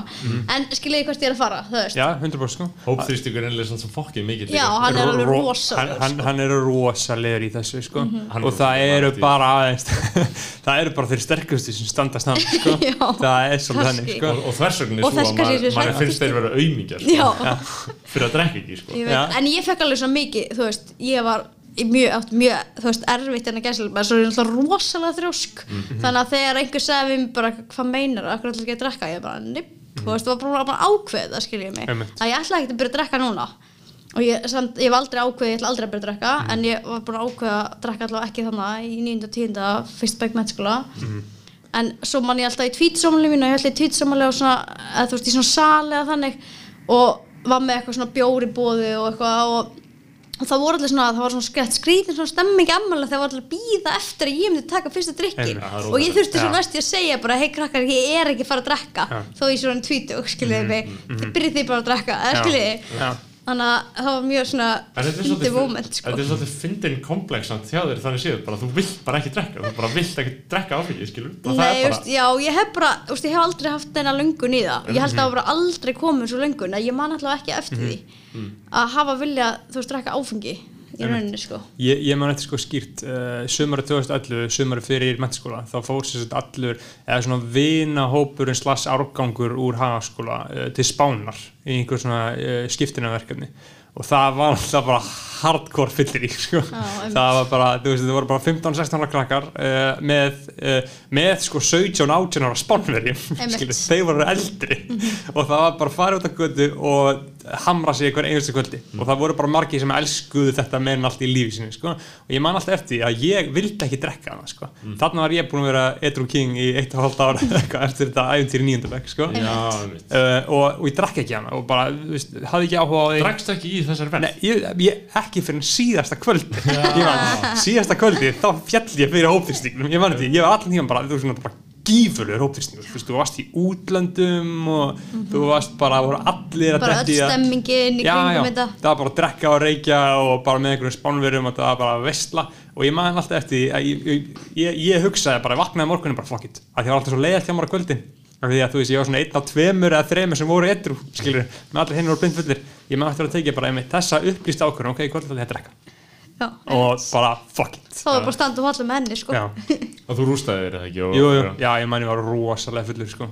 S4: en skilji hvert ég er að fara, þú veist.
S2: Já, 100% sko.
S1: Hópþrýstingur er einlega svona fokkið mikið
S4: Já, hann er alveg
S2: Ro-
S4: rosalegur,
S2: hann, hann,
S4: sko.
S2: hann er rosalegur í þessu sko.
S1: Hann
S2: og það eru bara aðeins það eru bara þeir sterkustu sem standa snabbt sko.
S4: Já,
S2: það er svolítið þannig sko.
S1: og, og þversögnin
S4: Og þess
S1: að
S4: kannski
S1: maður, maður finnst þeir vera auðmingjar
S4: Já.
S1: sko, fyrir að drekka ekki sko.
S4: Ég en ég fekk alveg svo mikið, þú veist, ég var í mjög, átt mjög, þú veist, erfitt en að gæsla, menn svo er ég náttúrulega rosalega þrjósk. Þannig að þegar einhver sagði við mig bara hvað meinar, akkur ætla ekki að drekka? Ég bara, nipp, þú veist, það var bara, bara ákveð það skiljið mig,
S2: Einmitt.
S4: að ég ætla ekki að byrja að drekka núna. Og ég, samt, ég var aldrei ákveð, ég ætla aldrei að byrja að drekka en ég var bara ákveð að drekka allavega ekki þannig í 9. og 10. fyrst bæk mettskóla en svo man ég alltaf í tvítsámali mínu og ég ætla í tvítsámali og svona, eða þú veist, í svona sali eða þannig og var með eitthvað svona bjóri bóði og eitthvað og, og það voru allir svona, það var svona skrætt skrítin svona stemming ammalega þegar var allir að býða eftir að ég myndi taka fyrsta
S1: það er
S4: og ég þurfti svo
S2: Já.
S4: næst að segja bara, hei krakkar, ég er ekki að fara að drekka.
S2: Já.
S4: þó ég svona tvítug, skiljiði mig. Þið byrjið því bara að drekka, eða skiljiði. Þannig að það var mjög svona
S1: svolítið,
S4: moment sko.
S1: þetta er svolítið fyndin komplex samt hjá þér þannig séð, bara þú vilt bara ekki drekka, þú bara vilt ekki drekka áfengi, skilur,
S4: Nei,
S1: bara,
S4: veist, já, ég hef bara, veist, ég hef aldrei haft þeina löngun í það. Ég held að það var aldrei komin svo löngun að ég man alltaf ekki eftir því að hafa vilja, þú veist, drekka áfengi í rauninni, sko.
S2: Ég, ég man eftir sko skýrt uh, sumari 2011, sumari fyrir mennskóla þá fór sér sett allur eða svona vinahópurinn slass árgangur úr hagaskóla uh, til spánar í einhver svona uh, skiptinaverkefni og það var alltaf bara hardcore fyllir í sko.
S4: einmitt.
S2: það var bara, þú veist, það voru bara 15-16 ára krakkar uh, með, uh, með sko 17-18 ára spánverjum þeir voru eldri. Og það var bara að fara út af götu og hamra sig hver einhverstu kvöldi. Og það voru bara margir sem elskuðu þetta meira en allt í lífi sinni sko. og ég man alltaf eftir því að ég vildi ekki drekka hana sko. þarna var ég búin að vera Edru King í eitt og hálft ára eitthvað eftir þetta æfintýri nýjöndabæk sko. uh, og, og ég drakk ekki hana og bara, þú veist, hafði ekki áhuga á því.
S1: Drakst ekki í þessari ferð?
S2: Nei, ég, ég ekki fyrir síðasta kvöldi síðasta kvöldi þá fjall ég fyrir hópþýrstingnum ég man því, ég var allan tíma bara, þú veist, gífurlegur hópþýrstingur, þú veist, þú varst í útlöndum og þú varst bara, voru allir að
S4: Bara
S2: í að-
S4: stemmingin í
S2: já, já,
S4: kringum þetta.
S2: Það var bara að drekka og reykja og bara með einhverjum spánverjum og það var bara að veistla og ég man alltaf eftir ég, ég, ég, ég hugsaði bara, ég vaknaði morgunum bara fuck it, að því var alltaf svo leiðalt hjá mér á kvöldin. Af því að þú veist, ég var svona einn á tveimur eða þreimur sem voru edru, skilur, með allir hinn voru blindfullir. Ég man eftir að tekja bara einmitt þessa upplýst ákvörðun, ok, að
S4: þá var bara að standa og halla með henni, sko
S1: Og þú rústaði þér eða ekki? Og,
S2: jú, jú, já, ég man ég var rosalega fullur sko.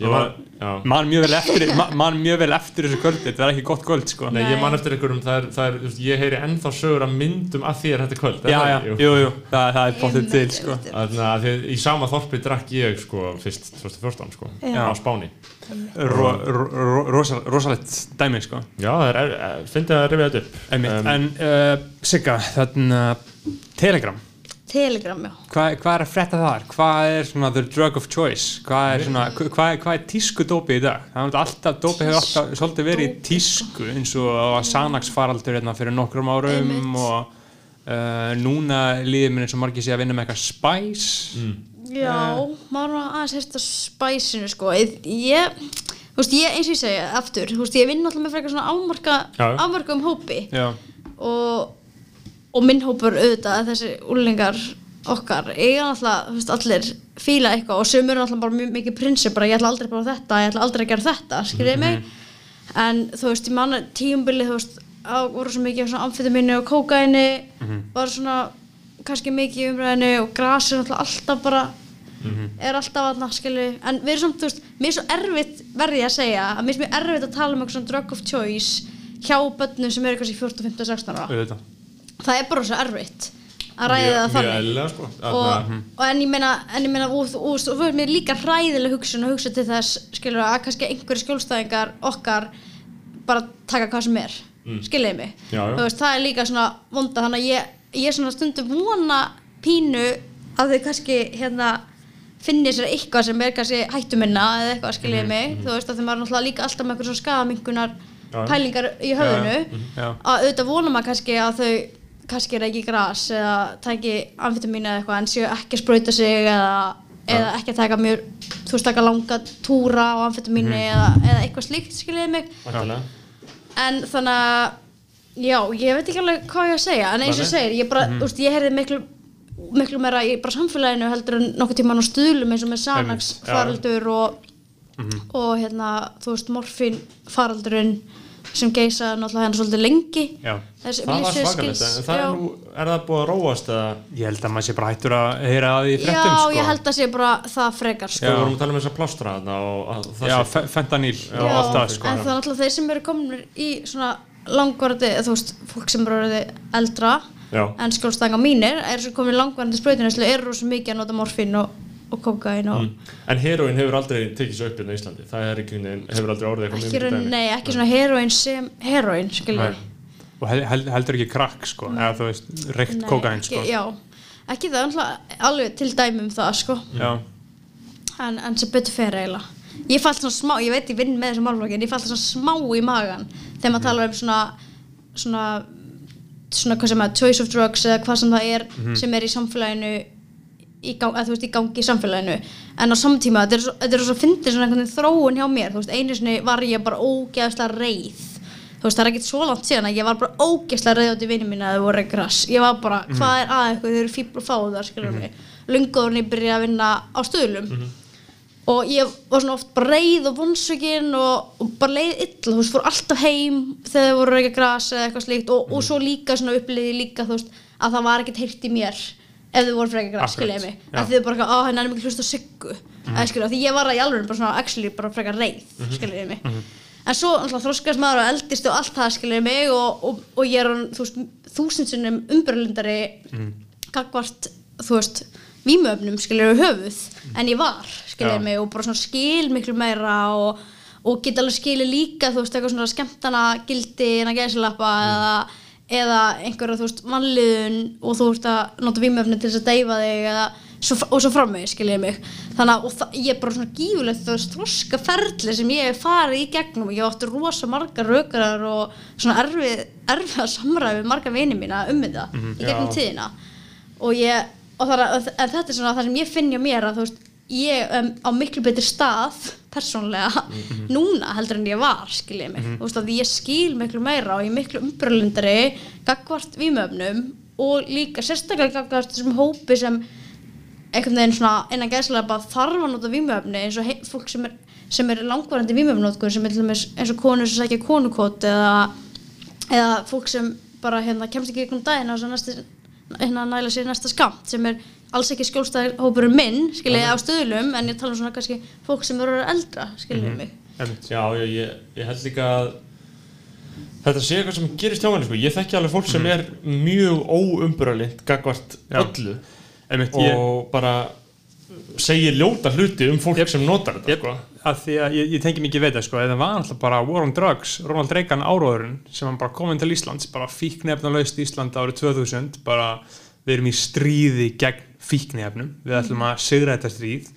S1: Ég var,
S2: man mjög vel eftir ma- man mjög vel eftir þessu kvöldi, þetta er ekki gott kvöld sko.
S1: Nei, ég man eftir einhverjum, það er, það er, ég heyri ennþá sögur af myndum að þér þetta kvöld. er
S2: já,
S1: það
S2: já, jú, jú, það, það er bóttið til sko.
S1: Þannig að því, í sama þorpi drakk ég sko fyrst 2014 sko
S4: Já.
S1: á Spáni.
S2: ro, ro, ro, rosal, rosalegt dæmi sko.
S1: Já, það er, er fyndið að rifja þetta upp. Um,
S2: en uh, Sigga, þarna Telegram,
S4: Telegram, já.
S2: Hvað hva er að frétta þar? hvað er svona the drug of choice? Hvað er, svona, hva- hvað er, er tísku dópi í dag? það er alltaf, dópi hefur alltaf svolítið verið í tísku eins og að Sanax faraldur hérna fyrir nokkrum árum
S4: Einmitt.
S2: og uh, núna líður mér eins og margir sé að vinna með eitthvað spice.
S4: Já, maður var aðeins hérst að spæsinu sko. Ég, ég, þú veist, ég eins og ég segja aftur, þú veist, ég vinn alltaf með frekar svona afmarka,
S1: Já.
S4: afmarka um hópi.
S2: Já,
S4: og, og minn hópur auðvitað, þessi úrlingar okkar, eiga alltaf, þú veist, allir fíla eitthvað og sömur alltaf bara mjög mikið prinsip, bara ég ætla aldrei prófa þetta, ég ætla aldrei að gera þetta, skiljiði mig? En þú veist, ég manna tíumbili, þú veist, á, voru svo mikið svona amfetamínu og kókaini var svona kannski mikið í umræðinu og grasi er náttúrulega alltaf bara er alltaf aðna, skilju en við erum samt, þú veist, mér er svo erfitt verði ég að segja, að mér er svo erfitt að tala um eitthvað svona drug of choice hjá börnum sem eru kannski 14, 15, 16 ára það er bara svo erfitt að ræða það þannig
S1: sko.
S4: og, og en ég meina, en ég meina og, og, og, og mér er líka hræðileg hugsun að hugsa til þess, skilur að kannski einhverju skjólstæðingar okkar bara taka hvað sem er mm. skiljiði mig,
S1: Já, já.
S4: Þú veist, það er líka svona vonda, þannig að ég, ég svona stundum vona pínu að þau kannski hérna finni sér eitthvað sem er kannski hættuminna eða eitthvað skiljiði mig, þú veist að er náttúrulega líka alltaf með eitthvað svona skadaminkunar
S1: Mhm, Já.
S4: pælingar í höfðinu
S2: já.
S4: að auðvitað vona maður kannski að þau kannski reyki gras eða tæki amfetamín eða eitthvað en séu ekki að sprauta sig eða, eða ekki að taka mjög þú veist taka langa túra á amfetamíni eða, eða eitthvað slíkt skiljiði mig.
S1: Væntanlega.
S4: en þannig að já, ég veit ekki alveg hvað ég að segja en eins og segir, ég bara, þú veist, ég heyrði miklu miklu meira í bara samfélaginu heldur en nokkuð tíma á stuðlum eins og með Sanax
S2: Einmitt, já.
S4: faraldur og, og hérna, þú veist, morfín faraldurinn sem geisaði náttúrulega hérna svolítið lengi
S2: Já.
S4: Þessi
S1: Það var svakalegt, það er
S4: já.
S1: nú, er það búið að róast eða?
S2: Ég held að maður sé bara hættur að heyra að því í fréttum
S4: Já,
S2: sko.
S4: ég held að sé bara það frekar sko.
S1: Við vorum að tala um þessa plástra þarna og að það
S2: Já,
S1: sé-
S2: fe- fentanyl og
S4: Já,
S2: allt það sko.
S4: en það er náttúrulega þeir sem eru komin í svona langvarandi, þú veist, fólk sem eru eldra
S1: Já.
S4: en skjólstanga mínir er sem komin langvarandi sprautinæslu eru rosa mikið að nota morfín og, og kokain og
S1: En heroin hefur aldrei tekið svo upp hérna í Íslandi. Það er ekki, hefur aldrei orðið eitthvað
S4: raun- nei, ekki svona heroin sem heroin,
S2: og hel, hel, heldur ekki krakk sko. eða þú veist, reykt kókain sko.
S4: Já, ekki það, alveg til dæmi um það, sko.
S2: Já.
S4: en, en sem betur fer eiginlega. Ég fælt svona smá, ég veit ég vinn með þessum málflokkin ég fælt svona smá í magan þegar maður talar um svona svona, svona hvað sem er choice of drugs eða hvað sem það er sem er í samfélaginu í, gang, að, veist, í gangi í samfélaginu. En á samtíma, þetta er svo, þetta er svo fyndið svona einhvern veginn þróun hjá mér, þú veist, einu sinni var ég bara ógeðslega reið. Þú veist, það er ekkert svo langt síðan að ég var bara ógeðslega reyð átt í vinið mína að það voru græs ég var bara, hvað er að eitthvað, þau eru fíbl og fáðar skilur mig, lungaðurinn ég byrja að vinna á stöðlum og ég var svona oft bara reið og vonsökin og, og bara leið illa, þú veist, fór alltaf heim þegar þau voru ekki gras eða eitthvað slíkt. Og, og svo líka svona uppliði líka, þú veist, að það var ekkert heyrt í mér ef þau voru frekar gras,
S2: Akkurat,
S4: skiljaði mig að þau bara, að hann er mikið hlust á siggu. Eða skiljaði, því ég var að í alveg bara svona actually bara frekar reið, skiljaði mig. En svo alltaf þroskast maður og eldist og allt það skiljaði mig og, og, og ég er þú veist, þúsundsinnum umbröðlundari gagvart, þú veist vímöfnum skiljaði höfuð en ég var, skiljaði
S2: Já.
S4: mig og bara svona skil miklu meira og, og get alveg skilið líka þú veist, eitthvað svona skemmtana gildi innan gæsilappa eða, eða einhverja, þú veist, mannliðun og þú veist að nota vímöfni til þess að deyfa þig eða, svo, og svo framvegis, skiljaði mig. Þannig að, ég er bara svona gífulegt þú veist, þroska ferli sem ég hef farið í gegnum. Og ég átti rosa margar rökarar og svona erfið erfiða samræði við marga vini mína um þetta í gegnum
S2: Já.
S4: tíðina. Og ég, og það, er- en þetta er svona það sem ég finn hjá mér að þú veist ég um, á miklu betri stað persónlega núna heldur en ég var skiljið mig, þú veist að ég skil miklu meira og ég er miklu umbröðlundari gagvart vímöfnum og líka sérstaklega gagvart þessum hópi sem einhvern veginn svona innan gæslega bara þarf að nota vímöfni eins og fólk sem er, sem er langvarandi vímöfnótkur sem er til dæmis eins og konur sem sækja konukot eða, eða fólk sem bara hérna kemst ekki ykkur um daginn og svo næsti, hérna næla sér næsta skamt sem er alls ekki skjólstæðir hópurinn minn skiljið á stöðlum en ég tala um svona kannski fólk sem eru eldra skiljið mig
S2: Einmitt.
S1: Já, ég, ég, ég held líka að þetta sé eitthvað sem gerist hjá henni sko. ég þekki alveg fólk sem er mjög óumburalind gagvart
S2: Já.
S1: öllu
S2: Einmitt,
S1: og
S2: ég,
S1: bara segir ljóta hluti um fólk
S2: Jep.
S1: sem notar þetta
S2: Jep.
S1: sko.
S2: að því að ég, ég tengi mikið það sko, eða var alltaf bara War on Drugs, Ronald Reagan áróðurinn sem hann bara kom inn til Íslands, bara fíknefnalaust Ísland árið 2000, bara við erum í stríði gegn fíknefnum, við ætlum að sigra þetta stríð.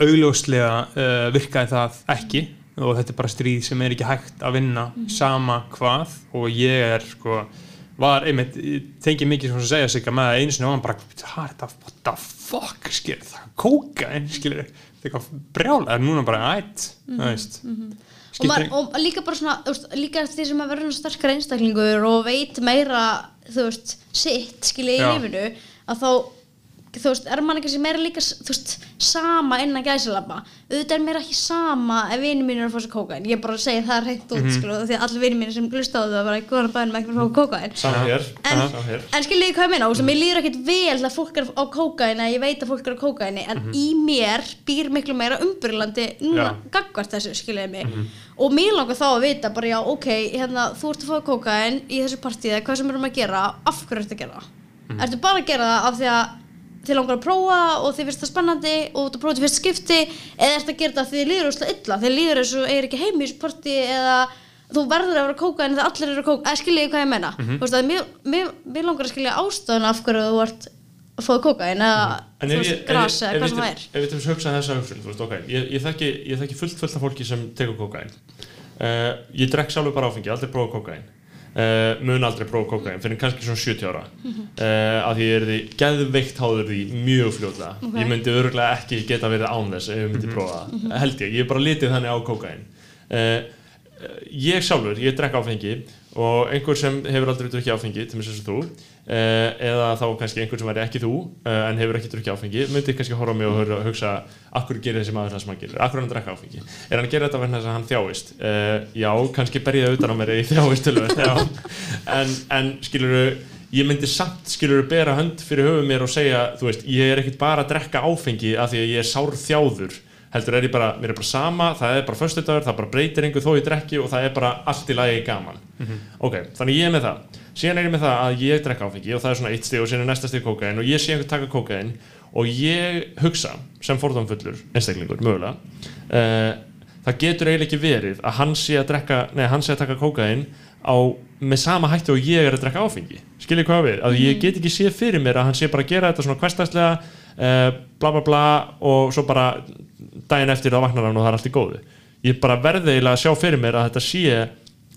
S2: Augljóslega uh, virkaði það ekki og þetta er bara stríð sem er ekki hægt að vinna sama hvað og ég er sko var einmitt, ég tengi mikið sem að segja sig að með einu sinni var hann bara þetta, what the fuck skil, það er kókain skil, þetta er eitthvað brjála en núna bara ætt, það veist
S4: og, maður, og líka bara svona veist, líka því sem maður verður svona sterkar einstaklingur og veit meira þú veist, sitt skilja í lífinu að þá þú veist, er mann ekki sem meira líka þú veist, sama innan gæsalabba auðvitað er mér ekki sama ef vinið mín er að fá sér kókain ég er bara að segja það reynt út mm því að allir vinið mín sem glusta á það var ekki góðan bæðin með ekki að fá kókain
S1: Saman hér,
S4: En,
S1: saman hér.
S4: en skiljið hvað ég meina, þú veist, mér líður ekkert vel að fólk er á kókaini, að ég veit að fólk er á kókaini en í mér býr miklu meira umbyrlandi núna gagvart þessu, skiljiði mig. Og mér langar þá að vita bara já, ok, hérna, þú ert að fá að að það? Að það að þið langar að prófa og þið finnst það spennandi og þú ert að til fyrst skipti eða ertu að gera það því þið líður úrslega illa? Þið líður þessu eigir ekki heim í partí eða þú verður að vera kókain þegar allir eru að kóka. Eða skiljiði hvað ég meina? Mm -hmm. að, mér, mér, mér langar að skilja ástæðuna af hverju þú ert að kókain eða
S1: En
S4: þú
S1: ef
S4: veist,
S1: ég- ef
S4: gras
S1: ég-
S4: eða hvað sem það er.
S1: Ef við til þess hugsa þessa hugsun, þú veist, ok Ég, ég, þekki, ég þekki fullt fullt af fólki sem tekur kókain uh, Ég drekk sjálfur bara áfengi, aldrei prófa kókain uh, Mun aldrei prófa kókain Fyrir kannski svona 70 ára. Uh, Af því ég er því geðveikt háður því mjög fljótlega.
S4: Ok.
S1: Ég myndi örgulega ekki geta verið án þess Ef ég myndi prófa það, held ég. Ég er bara litið þannig á kókain uh, Ég sjálfur, ég drekk áfengi og einhver sem hefur aldrei drukkið áfengi til mér sem þú eða þá kannski einhver sem væri ekki þú uh, en hefur ekki drukkið áfengi myndi kannski horfa á mig og hugsa, akkur gerir þessi maður það sem hann gerir, akkur hann drekka áfengi? Er hann að gera þetta vegna þess að hann þjáist? Uh, já, kannski ber ég það utan á mér ég þjáist en, en skiluru ég myndi samt skiluru bera hönd fyrir höfuð mér og segja, þú veist, ég er ekkit bara að drekka áfengi af því að ég er sár þjáður heldur er ég bara, mér er bara sama það er bara föstudagur, það bara breytir einhver þó ég drekki og það er bara allt í lagi gaman. Ok, þannig ég er með það. Síðan er ég með það að ég drekka áfengi og það er svona eitt stig og síðan er næsta stig kókain og ég sé einhver taka kókain og ég hugsa sem fordómfullur einstaklingur, mögulega uh, það getur eiginlega ekki verið að hann sé að drekka, nei, hann sé að taka kókain á, með sama hætti og ég er að drekka áfengi. Skiljið hvað við, að ég get ekki séð fyrir mér að hann sé bara að gera þetta svona hversdagslega uh, bla bla bla og svo bara daginn eftir þá vaknar hann og það er allt í góðu ég bara verði eiginlega að sjá fyrir mér að þetta sé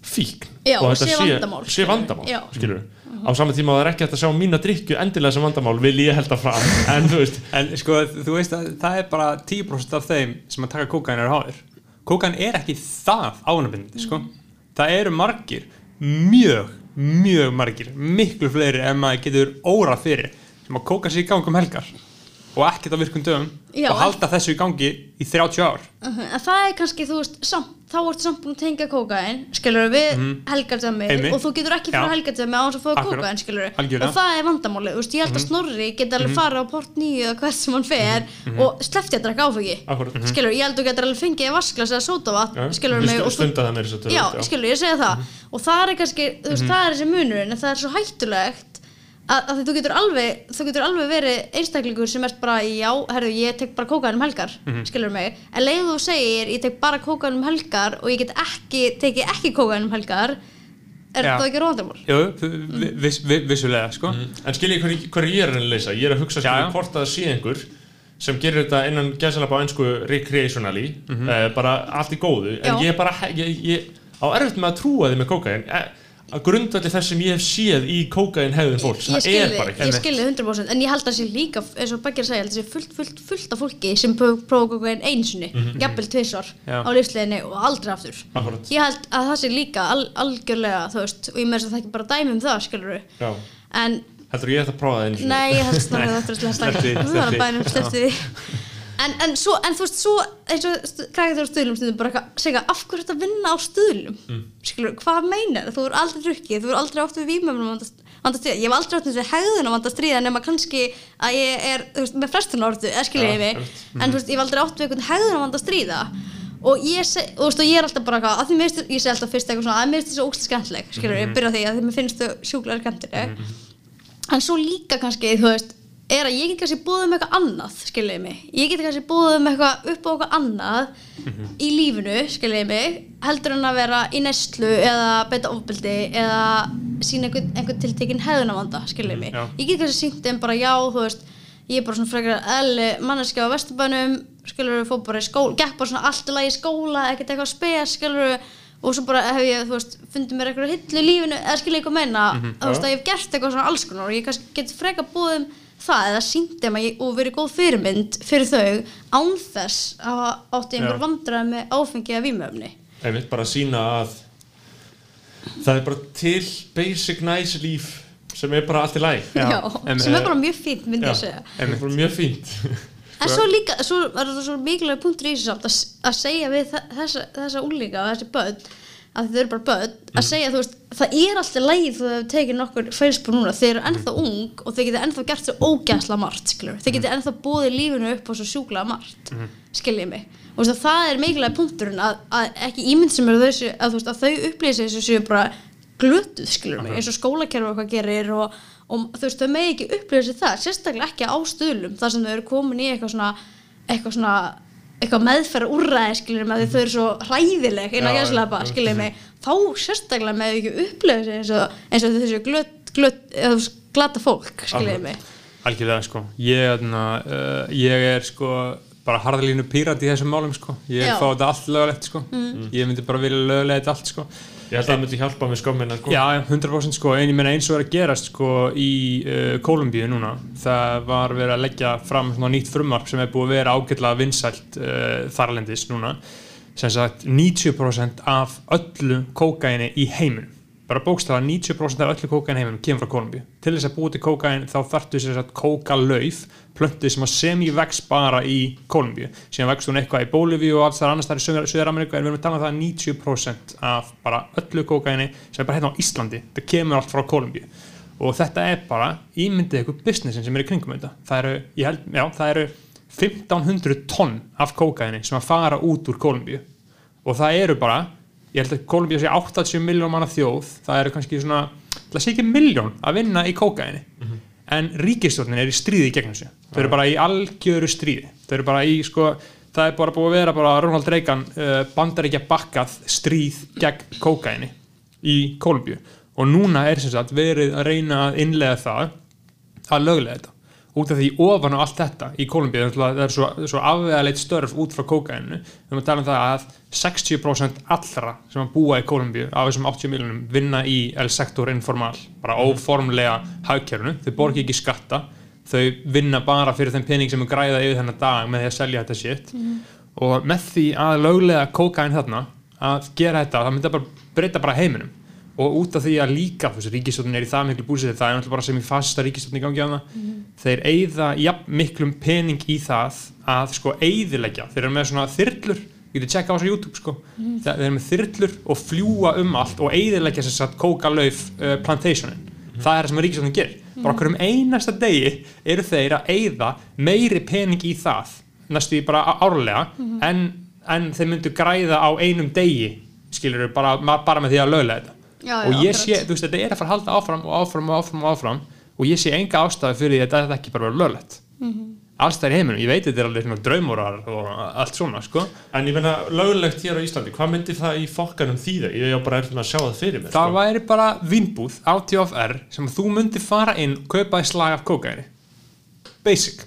S1: fíkn
S4: Já,
S1: og þetta
S4: sé vandamál,
S1: sé
S4: skilur.
S1: vandamál skilur á saman tíma að það er ekki hægt að sjá mína drikju endilega sem vandamál vil ég held að fram en þú veist,
S2: En sko, þú veist að það er bara 10% af þeim sem að taka kókain eru háðir. Kókain er ekki það ánabindandi, sko. það eru margir mjög, mjög margir miklu fleiri en maður getur óra fyrir sem að kóka sér í gang um helgar og ekkert á virkum dögum
S4: Já,
S2: og halda þessu í gangi í 30 ár.
S4: Uh-huh. En það er kannski, þú veist, samt, þá ertu samt búin að tengja kókain, skilur við mm helgardömi
S2: Einmitt.
S4: og þú getur ekki fyrir helgardömi á hans að fóða kókain, skilur.
S2: Mhm.
S4: og það er vandamálið, þú veist, ég held að Snorri geti alveg farið á port nýju eða hvert sem hann fer
S2: Mhm.
S4: og sleppti að drekka áfengi.
S1: Akkurat.
S4: skilur, ég held að þú getur alveg fengið vasklas eða sótavat,
S1: Já,
S4: skilur
S1: ég
S4: mig
S1: stunda það meira svo
S4: Já, skilur, ég segja það. Og það er kannski, þú veist, það er þessi munurinn það er svo hættulegt að, að þú getur alveg, þú getur alveg verið einstaklingur sem ert bara, já, herru, ég tek bara kókaðan um helgar, skilur mig en leið þú segir, ég tek bara kókaðan um helgar og ég get ekki, teki ekki kókaðan um helgar er
S2: Já.
S4: það ekki róðandamál?
S2: Jú, vi- viss, vi- vissulega sko.
S1: En skil ég hvað, hvað ég er að leysa? Ég er að hugsa
S2: já.
S1: hvort að það sé einhver sem gerir þetta innan gæsalapa á einsku recreationally, eh, bara allt í góðu en
S4: Já.
S1: ég er bara, ég, ég á erfitt með að trúa því með kókain eh, að grundvalli þess sem ég hef séð í kókain hefðin fólks,
S4: ég
S1: það er bara ekki
S4: ég skilði 100% en ég held að sé líka, eins og Beggar segja, ég held að sé fullt, fullt, fullt af fólki sem pró- prófa kókain einu sinni, jafnvel tvisvar
S2: Já.
S4: á lífsleginni og aldrei aftur
S1: Akkurat.
S4: ég held að það sé líka al, algjörlega, þú veist, og ég með þess að það ekki bara dæmi um það, skilur
S1: Já.
S4: en
S1: Heldur ég að prófa það einu sinni?
S4: Nei, ég held að þetta er
S2: Slepptu
S4: slæmt
S2: því,
S4: Það er að
S2: því.
S4: bænum því en, en, svo, en þú veist, svo eins og krakkar þegar á stuðlum stundum bara eitthvað, segja, af hverju þetta vinna á stuðlum? Mm. skilur, hvað meinar, þú er aldrei drukkið þú er aldrei átt við stríða, ég hef aldrei átt við hegðun að vanda stríða nema kannski að ég er, þú veist, með frestunarordu eða skilur
S1: Ja,
S4: ég mig, en þú veist, ég hef aldrei átt við einhvern hegðun að vanda stríða. Og ég, seg, og, veist, og ég er alltaf bara að því mér finnst, alltaf fyrst eitthvað svona að mér finnst þessu ógst skemmtileg, skilur, ég byrja á því að því mér finnst þau sjúklega skemmtileg. En svo líka kannski, þú veist er að ég get kannski búið um eitthvað annað skiljiði mig, ég get kannski búið um eitthvað upp á eitthvað annað í lífinu skiljiði mig, heldur en að vera í neslu eða beita ofbeldi eða sína einhvern, einhvern tiltekinn hefðunavanda, skiljiði mig.
S2: Já.
S4: ég get kannski sínt þeim bara já, þú veist ég er bara svona frekar eðli manneskja á vesturbænum skilur við, fór bara í skóla gekk bara svona allt í lagi í skóla, ekkert eitthvað spes skilur við, og svo bara hef ég, þú veist fundið mér eitthvað hillu í lífinu, eða skilur ég hvað meina þú veist að ég hef gert eitthvað svona alls konar og ég kannski get frekar búið um það eða að ég, og verið góð fyrirmynd fyrir þau án þess að átti einhver
S2: Já.
S4: vandræði með áfengi eða vímöfni
S1: Einmitt bara að sína að það er bara til basic nice líf sem er bara allt í læg
S2: en,
S4: sem
S2: eh,
S4: er bara mjög fínt myndi ég að segja.
S1: það er bara mjög fínt.
S4: En svo líka, svo er það svo mikilvæg punktur í þessu samt að, að segja við þe- þessa, þessa úlinga og þessi börn að þau eru bara börn, að segja þú veist það er alltaf lægið þú hefur tekið nokkur feilspur núna, þeir eru ennþá ung og þeir geta ennþá gert svo ógæsla margt skilur. þeir geta ennþá búið lífinu upp á svo sjúklega margt skiljið mig. Og þú veist, að það er mikilvæg punkturinn að, að ekki ímynd sem eru þessu að, veist, að þau upplýsa þessu séu bara glötuð skilur mig, eins og skólakerfi og hvað gerir og, og þú veist, þau megi ekki upplýsa það, sérstaklega ekki á stuðlum þar sem þau eru komin í eitthvað svona eitthvað svona eitthvað meðferð úrræði skiljið mig, að þau eru svo hræðileg innan
S1: Já,
S4: gæslepa,
S1: já,
S4: skiljið mig. Þá sérstaklega með ekki sér eins og, eins og þessu glöt, glöt, glata fólk, skiljið mig.
S2: Algjörlega sko. Ég, þarna, uh, ég er sko bara harðalínu pírati í þessum málum sko. Ég
S4: Já.
S2: fá þetta allt lögulegt sko. Ég myndi bara vilja lögulega þetta allt sko
S1: ég held að það myndi hjálpa með skömmina sko.
S2: Já, já, 100% sko, en ég meina eins og er að gerast sko í uh, Kólumbíu núna það var verið að leggja fram nýtt frumvarp sem er búið að vera ágætlega vinsælt uh, þarlendis núna. Sem sagt 90% af öllu kókaini í heiminum bara bókstæða 90% af öllu kókain heiminum kemur frá Kólumbíu. Til þess að búið til kókain þá þarftu sér sagt kókalauf plöntið sem að semi-vex bara í Kólumbíu. Síðan vext hún eitthvað í Bólivíu og alls þar annars þar í Suður-Ameríku en við erum að tala um það að 90% af bara öllu kókaini sem er bara hérna á Íslandi það kemur allt frá Kólumbíu. Og þetta er bara ímyndið ykkur businessin sem er í kringum þetta. Það eru, held, já, það eru 1500 tonn af kókaini sem að fara út úr Kólumbíu. Og það eru bara ég held að Kolumbía sé 80 miljón manna þjóð. Það eru kannski svona, það sé ekki miljón að vinna í kókaini en ríkistjórnin er í stríði gegn þessu þau eru bara í algjöru stríði. Þau eru bara í sko það er bara búið að vera bara Ronald Reagan uh, bandaríkja bakkað stríð gegn kókaini í Kolumbíu og núna er sem sagt verið að reyna að innlega það að löglega þetta út af því ofan á allt þetta í Kolumbíu það er svo, svo afvegaleit störf út frá kókainu við erum að tala um það að 60% allra sem að búa í Kolumbíu af þessum 80 miljonum vinna í el sektor informal, bara óformlega hagkerfinu, þau borgi ekki skatta. Þau vinna bara fyrir þeim pening sem er græða yfir þennan dag með því að selja þetta shit. Og með því að löglega kókain þarna að gera þetta, það myndi bara breyta bara heiminum og út af því að líka þú veist, ríkistofnin er í það miklu búsið það er náttúrulega bara sem í fasista ríkistofnin í gangi á það þeir eyða jafn miklum pening í það að sko eyðileggja, þeir eru með svona þyrlur ég geti tjekka á þessu YouTube sko. Þeir þeir eru með þyrlur og fljúa um allt og eyðileggja sér satt kókalauf uh, plantationin, það er það sem ríkistofnin gerir. Bara okkur um einasta degi eru þeir að eyða meiri pening í það næstu í bara árlega en, en þeir myndu græða á einum degi skilur bara, bara með því að löglega þetta
S4: Já,
S2: og
S4: já,
S2: ég sé, þú veist, þetta er að fara að halda áfram og áfram og áfram og áfram og ég sé enga ástæðu fyrir því að þetta ekki bara vera löglegt mm
S4: Mhm.
S2: -hmm. alls það í heiminum, ég veit þetta er alveg svona draumurar og allt svona, sko
S1: En ég meina, lögulegt hér á Íslandi, hvað myndi það í fokkanum þýða? Ég er bara erfum að sjá það fyrir mér
S2: það
S1: sko.
S2: væri bara vínbúð á TFR sem þú myndir fara inn og kaupa í slag af kókaini basic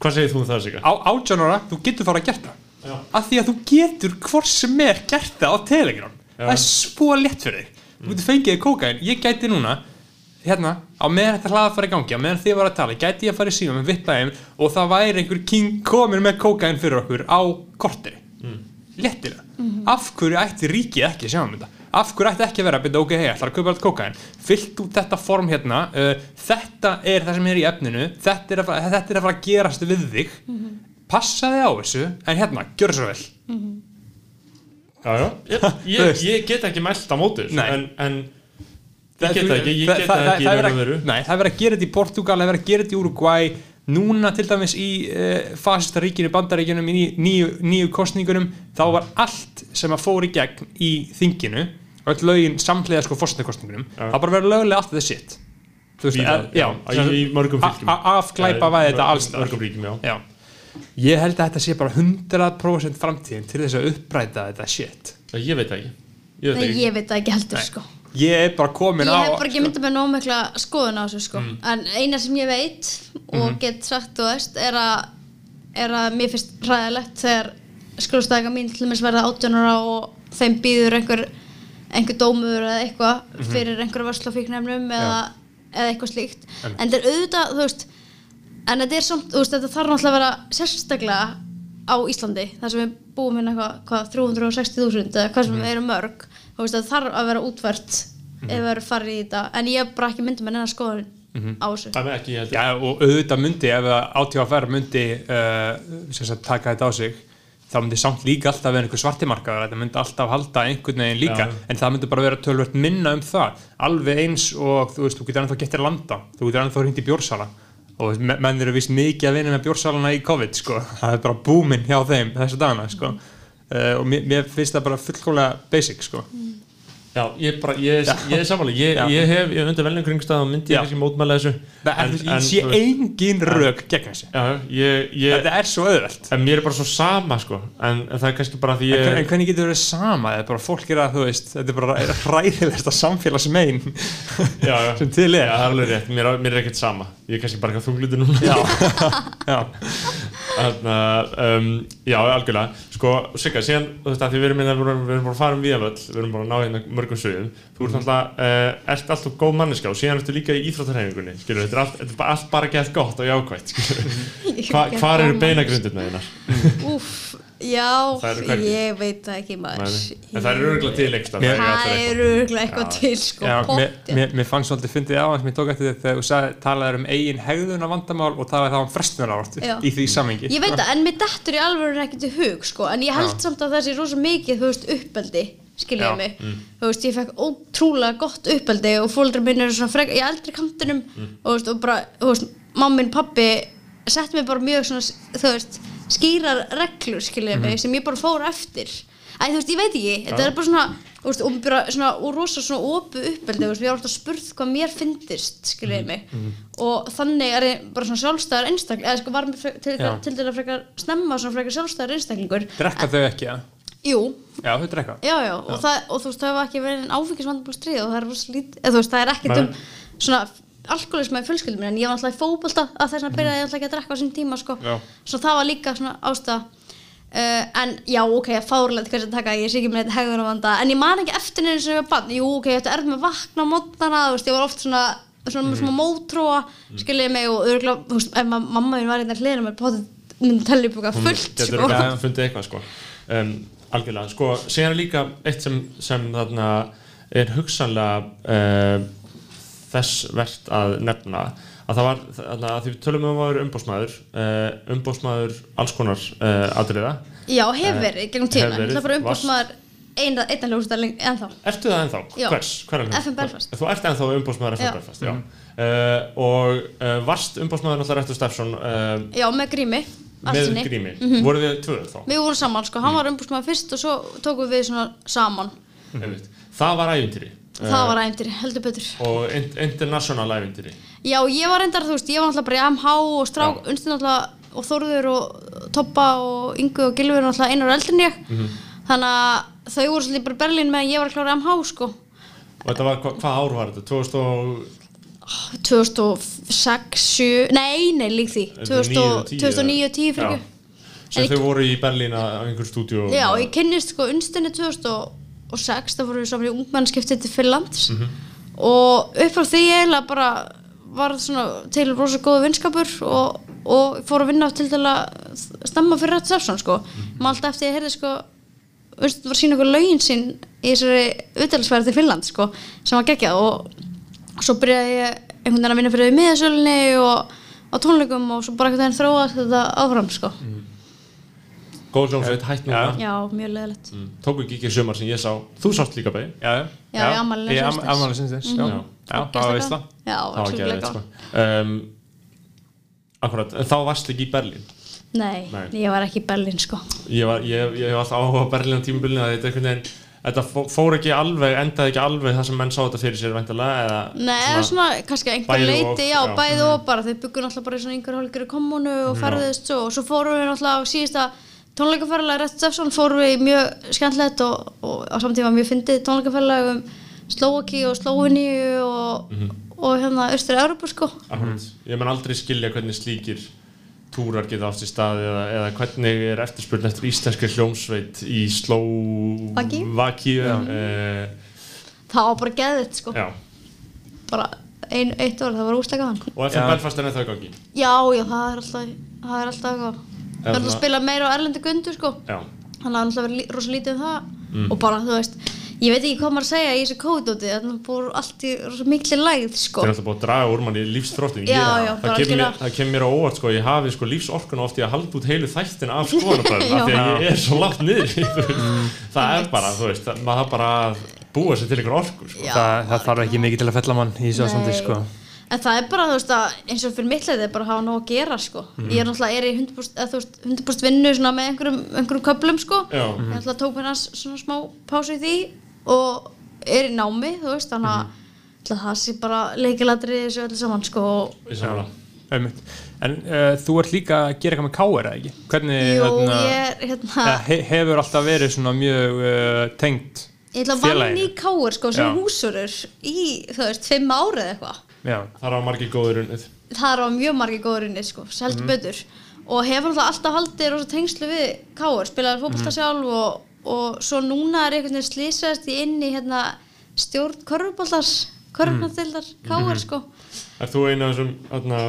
S1: Hvað segir þú um það, Sigur?
S2: á átjánara, þú getur fara að gert það
S1: Já.
S2: af því að þú getur hvort sem er gert það á Telegram það er svo létt fyrir þig þú getur fengið þér kókain, ég gæti núna hérna, á meðan þetta hlaða fara í gangi á meðan þið var að tala, gæti ég að fara í síma með vittlaðum og það væri einhver king komin með kókain fyrir okkur á korteri. Mm. léttilega. Af hverju ætti ríkið ekki að sjá um þetta? Af hverju ætti ekki að vera að byrja ok, hei, ætlar að kaupa allt kókain fyllt út þetta form hérna uh, þetta er það sem er í efninu þetta er að fara, þetta er að, fara að gerast við þig. Passaði á þessu en hérna, gjör svo vel.
S1: Já, já, ég, ég, ég get ekki mælt á
S2: Nei.
S1: en, en ég get ekki, ég get ekki og
S2: það er verið að gera þetta í Portugal, það er verið að gera þetta í Uruguay núna til dæmis í uh, fasista ríkinu, bandaríkjunum, í nýju, nýju kostningunum, þá var allt sem að fór í gegn í þinginu öll lögin samhliða sko fórstakostningunum
S1: Já.
S2: það bara verið lögulega allt þetta já,
S1: í- mörgum fylkjum.
S2: afglæpa væði þetta alls.
S1: Mörgum já
S2: Já. Ég held að þetta sé bara 100% framtíðin til þess að uppræta þetta shit.
S1: Ég veit ekki. Ég veit
S4: Nei,
S1: ekki.
S4: ég veit það ekki heldur sko.
S2: Ég er bara komin
S4: Ég
S2: á...
S4: hef bara ekki myndið með nóg mikla skoðun á þessu sko. En eina sem ég veit og get sagt þú veist er að, er að mér finnst ræðilegt þegar skrústæðingar mín til dæmis verða 18 ára og þeim býður einhver einhver dómur eða eitthvað fyrir einhverja vörslafíknefnum eða, eða eitthvað slíkt. En þetta er auðvitað, þú veist en þetta er samt, þú veist, þetta þarf náttúrulega að vera sérstaklega á Íslandi þar sem við búum hérna eitthvað, hvað, 360.000 eða hvað sem við erum mörg. Þú veist, það þarf að vera útvært ef við erum farið í þetta. En ég bara ekki myndið með neina skoðun á þessu.
S1: Það er ekki, ég held
S2: Já, og auðvitað myndi, ef átífafær myndi uh, sem sagt, taka þetta á sig þá myndi samt líka alltaf vera einhver svartimarkaður þetta myndi alltaf halda einhvern veginn líka.
S1: Já.
S2: en það myndi bara vera tölvört minna um það. Alveg eins og þú veist, þú getur ennþá gettir landa. Þú getur ennþá hringt í bjórsala og me- menn eru vist mikið að vinna með bjórsalana í COVID sko. það er bara búminn hjá þeim þessu dagana sko. uh, og mér, mér finnst það bara fullkomlega basic sko.
S1: Já, ég, bara, ég, ég er samanlega, ég,
S2: Já.
S1: ég hef, ég undir velnum kringstæð og myndi
S2: Já.
S1: kannski mótmæla þessu.
S2: En, en, ég sé engin rök gegn þessu.
S1: Já,
S2: þetta er svo auðvelt.
S1: En mér er bara svo sama sko. En, en það er kannski bara því
S2: En,
S1: ég
S2: hvern- en hvernig getur það verið sama? Það er bara fólk er að, þú veist, þetta er bara hræðilegsta samfélagsmein
S1: já, já,
S2: sem til
S1: já,
S2: er.
S1: það er alveg rétt, mér, mér er ekkert sama. Ég er kannski bara eitthvað þunglutur núna.
S2: Já, já,
S1: Þannig að, um, já, algjörlega. Sko, Sigga, síðan, þú veist að því við erum, hérna, við erum, við erum bara að fara um víðanvöll Við erum bara að ná hérna mörgum sögum Þú ert alltaf, uh, ert alltaf góð manneska Og síðan ertu líka í íþróttarhefingunni Skilur, þetta er, allt, þetta er allt bara gett gott og jákvætt Skilur, Hva, hvar eru beinagrindurna þínar?
S4: Úff, já,
S1: eru
S4: ég veit það ekki maður.
S1: En það eru örgulega til
S2: Mér-
S4: Það er örgulega eitthvað. til sko,
S2: já mér, mér, mér fannst svolítið fyndið á sem ég tók eftir þetta þegar þú talaði um eigin hegðuna vandamál og talaði þá um frestunarátt í því samengi.
S4: Ég veit það, en mér dettur í alveg ekki til hug sko, en ég held samt að það sé rosa mikið, þú veist, uppeldi skiljaði mig, þú veist, ég fekk ótrúlega gott uppeldi og fóldrar minn eru svona frek, í eldri kantinum og, þú veist, og bara, veist, mammin, pappi skýrar reglur, skiljaði mig sem ég bara fór eftir. Æ, þú veist, ég veit ekki, þetta er bara svona þú veist, og svona, og rosa svona opu uppeldi, ég var alltaf spurð hvað mér fyndist, skiljaði mig. og þannig er ég bara svona sjálfstæðar einstakling, eða sko var mér til,
S2: Já.
S4: til dæla frekar snemma svona frekar sjálfstæðar einstaklingur.
S2: Drekka þau ekki, já?
S4: Jú,
S2: Já, þau drekka.
S4: já, já, og, Það, og þú veist, það hefur ekki verið en áfengisvandabúl stríð og það er lítið, eða veist, það er ekkert um svona alkoholisma í fjölskyldum en ég var alltaf í fótbolta að þess að byrja ég alltaf ekki að drekka á sín tíma sko. Svo það var líka svona ástæða. Uh, en já, ok, fárlegt hvernig að taka, ég sé ekki með þetta hegðunarvanda en ég man ekki eftir neina sem ég var bann jú, ok, ég ætti erð með að vakna á þú veist, ég var oft svona svona, mm. svona mótróa, skiljiði mig og örgulega, þú veist, ef ma- mamma mín var hérna hliðina mér potið myndi telli upp eitthvað fullt
S1: Getur
S4: sko.
S1: ekki fundið eitthvað sko. Um, algjörlega, sko, er líka eitt sem, sem þarna er hugsanlega uh, þess verðt að nefna að það var, að því við tölum um að vera umbósmaður uh, umbósmaður alls konar uh, atriða
S4: Já, hef verið, gegnum tíma,
S1: Hefur
S4: það er bara
S1: varst-
S4: umbóðsmaður eina, einna hljómsveitar lengi, ennþá.
S1: Ertu það ennþá?
S4: Já.
S1: Hvers? Hver er
S4: FM Belfast.
S1: Þú ert ennþá umbósmaður FM
S4: Já.
S1: Belfast, já uh, og uh, varst umbósmaður náttúrulega Rettur Steffsson uh,
S4: Já, með grími,
S1: með grími,
S4: Mhm.
S1: voru þið tvö þá?
S4: Við vorum saman, sko, hann var umbóðsmaður fyrst og svo tókum við svona saman.
S1: Einmitt. Það var ævintýri
S4: Það var æfndir, heldur betur.
S1: og in international ævintýri
S4: Já, ég var reyndar, þú veist, ég var náttúrulega bara í MH og strák, unnstu náttúrulega og Þórður og Toppa og Ingu og Gilvi náttúrulega einar eldri en ég.
S1: Mhm.
S4: Þannig að þau voru svolítið bara í Berlín meðan ég var að klára MH, sko.
S1: og þetta var, hva, hvað ár var þetta? 2000 og
S4: 2006, 7, nei, nei, lík því. 2000 2009 og 10 fyrir
S1: Já. sem þau voru í Berlín á einhver stúdíu
S4: Já, ég kynnist sko unnstinni 2006, þá fórum við saman í ungmennskiptið til Finlands og upp frá því eiginlega bara var svona til rosa góða vinskapur og, og fór að vinna til að stemma fyrir Rætt Sefsson sko. maður alltaf eftir ég heyrði sko var að sína okkur lögin sín í þessari utdælisfæri til Finnland sko, sem var geggjað. Og svo byrjaði ég einhvern veginn að vinna fyrir miðasölunni og á tónleikum og svo bara einhvern veginn þróast þetta áfram sko.
S1: Góð hljómsveit hætt núna
S4: Já, mjög leðilegt
S1: mm. tóku ekki ekki sumar sem ég sá þú sást líka beig
S2: Já,
S4: Já, Í Sundsvalls.
S2: afmælinu Sundsvalls, já. Það var veist það.
S4: Já,
S1: það
S4: var
S1: var sko. um, akkurat, en þá varst ekki í Berlín
S4: Nei,
S1: Nei.
S4: ég var ekki í Berlín sko.
S1: ég, var, ég, ég hef alltaf áhuga á Berlín á tímabilinu að þetta, einhvern veginn, þetta fó- fór ekki alveg endaði ekki alveg það sem menn sá þetta fyrir sér væntalega eða
S4: Nei, eða svona, kannski einhver
S1: bæði
S4: leiti,
S1: og,
S4: já,
S1: já. Mhm.
S4: bæði og bara, þau byggur náttúrulega bara í svona yngur hálfgjörðu kommunu og ferðist svo, og svo fórum við náttúrulega á síðasta tónleikaferðalega Rett Stefsson fórum við mjög skemmtilegt og, og á samtíma mjög fyndið tónleikaferðalega um Slovaki og Sloveníu og,
S1: Mhm.
S4: og hérna Östri Európa sko.
S1: akkurat, ég menn aldrei skilja hvernig slíkir túrar geta átt í staði eða, eða hvernig er eftirspurn eftir íslenskri hljómsveit í
S4: Vakíu.
S1: Slovakíu uh,
S4: Það var bara geðvitt sko,
S1: já,
S4: bara ein, eitt orð, það var úslega gaman.
S1: og
S2: Já.
S1: Belfast er ennþá í gangi
S4: Já, já, það er alltaf, það er alltaf. Það er alltaf að spila meira á erlendi gundu sko.
S1: já,
S4: þannig að það er lí- rosa lítið um það og bara þú veist, ég veit ekki hvað maður að segja í þessu kóðdóti, þannig að búið allt í rosa mikli lægð sko
S1: þeir er alltaf búið að draga úr manni
S4: já,
S1: það,
S4: bara
S1: kemur mér,
S4: algjörlega.
S1: það kemur mér á óvart sko, ég hafi sko lífsorkun oft í að halda út heilu þættin af skoðanabræðum
S4: Já.
S1: af því að ég er svo látt niður.
S2: Mm.
S1: það er bara, þú veist, það- maður þarf bara að búa sér til ykkur orku sko.
S4: Já.
S2: Það, það þarf ekki mikið til að fella mann í þessu ástandi, sko.
S4: En það er bara, þú veist, að eins og fyrir mitt leið er bara að hafa nóg að gera sko
S1: Mhm.
S4: ég er náttúrulega, er í 100%, eða, þú veist, 100 vinnu með einhverjum, einhverjum köplum sko
S1: Já.
S4: ég náttúrulega tók mér svona smá pásu í því og er í námi, þú veist, þannig að mm. það sé bara leikilatri þessu öllu saman sko og.
S2: En uh, þú ert líka að gera eitthvað með káir, eða ekki? Hvernig,
S4: Jú,
S2: hérna,
S4: ég er hérna
S2: he hefur alltaf verið svona mjög uh, tengt
S4: Ég ætla að vann
S2: félaginu?
S4: í káur sko sem húsurur í, þú veist, fimm árið eða eitthvað.
S2: Já,
S1: það er á margir góður unnið
S4: Það er á mjög margir góðurinni sko, seldur
S2: Mhm.
S4: betur. Og hefur alltaf alltaf haldið rosa tengslu við káur, spilaði fótbolta
S2: Mhm.
S4: sjálf og, og svo núna er einhvern veginn slýsast í inn í hérna stjórn körfuboltars, körfnatildar
S2: Mhm.
S4: káur sko.
S1: Er þú eina af þessum hérna,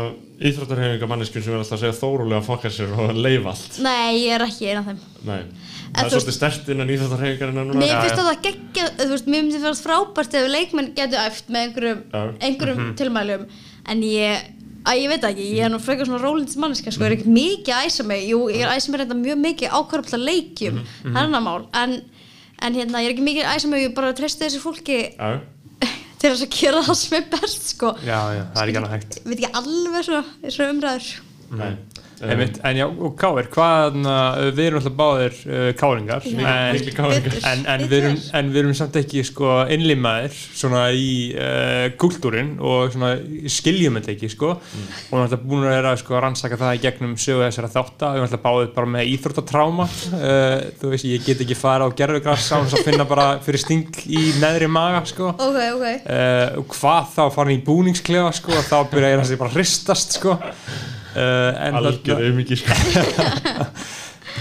S1: íþróttarhefinga manneskjum sem er alltaf að segja þórulega fokkar sér og leifa allt?
S4: Nei, ég er ekki eina af þeim.
S1: Nei.
S4: En
S1: Það er svolítið stert innan íþróttarhefingarinn núna.
S4: Mér finnst það geggja, þú veist, mér finnst það frábært ef leikmenn getur æft með einhverjum, einhverjum
S2: Mhm.
S4: tilmælum en ég, að ég veit ekki, ég er nú frekar svona rólindis manneska, sko, ég er ekki mikið að æsa mig, jú, ég er að æsa mig reynda mjög mikið á hverjum leikjum,
S2: Mhm,
S4: það er annar mál, en, en hérna, ég er ekki mikið að æsa mig, ég bara treysti þessu fólki til þess að gera það sem er best, sko.
S2: já, já, það er ekki annað hægt.
S4: Ég veit ekki alveg svona, svona umræður.
S1: nei.
S2: Einmitt, en já, og káir, hvað, na, við erum alltaf báðir uh, káringar, en,
S1: miklir káringar.
S2: En, en,
S4: Betur.
S2: við erum, en við erum samt ekki sko innlimaðir svona í uh, kultúrin og svona skiljum þetta ekki sko. Og við erum alltaf búin að vera sko að rannsaka það í gegnum sögu þessara þátta, við erum alltaf báðir bara með íþróttatráma uh, þú veist, ég get ekki fara á gerfugrass á þess að finna bara fyrir sting í neðri maga sko.
S4: Ok, ok.
S2: uh, og hvað þá farin í búningsklefa sko og þá byrja ég að bara hristast sko. en
S1: Algjör auðmikið sko.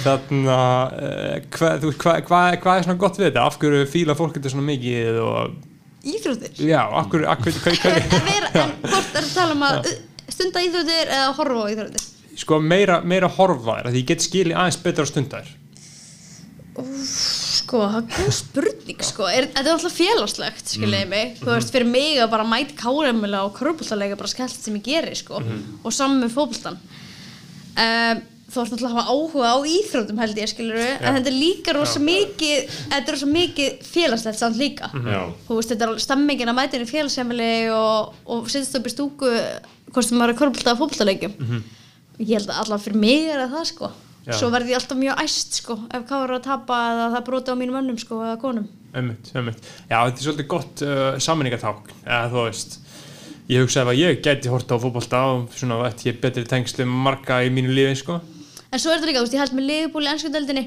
S2: þarna uh, hvað, er svona gott við þetta af hverju fíla fólk þetta svona mikið og
S4: Íþróttir.
S2: já, af hverju, af hverju, hvað, hvað,
S4: Vera, en hvort er að tala um að uh, stunda íþróttir eða horfa á íþróttir?
S2: sko meira, meira horfa að því ég get skilið aðeins betur á stundar
S4: Sko, það er góð spurning sko. Er, Þetta er alltaf félagslegt, skiljiði mig. Þú veist, fyrir mig að bara mæta káremmulega og körbóltalega bara skellt sem ég geri sko og saman með fótboltan um, Þú ert náttúrulega að hafa áhuga á íþrótum held ég, skilur en þetta er líka rosa mikið þetta er rosa mikið félagslegt samt líka.
S1: Já.
S4: Þú veist, þetta er alveg stemmingin að mæta inn í félagsheimili og, og sittast upp í stúku hvort sem maður er körbólta að fótboltaleikjum. Ég held að allavega fyrir mig er það sko
S2: Já.
S4: Svo verði ég alltaf mjög æst sko ef hvað var að tapa eða það broti á mínum önnum sko eða konum.
S2: Ömmit, ömmit. Já, þetta er svolítið gott uh, sammenningarták, eða þú veist. Ég hugsa ef að ég gæti horta á fótbolta og svona ætti ég betri tengslu marga í mínu lífi, sko.
S4: En svo er þetta líka, þú veist, ég held með ennsku deildinni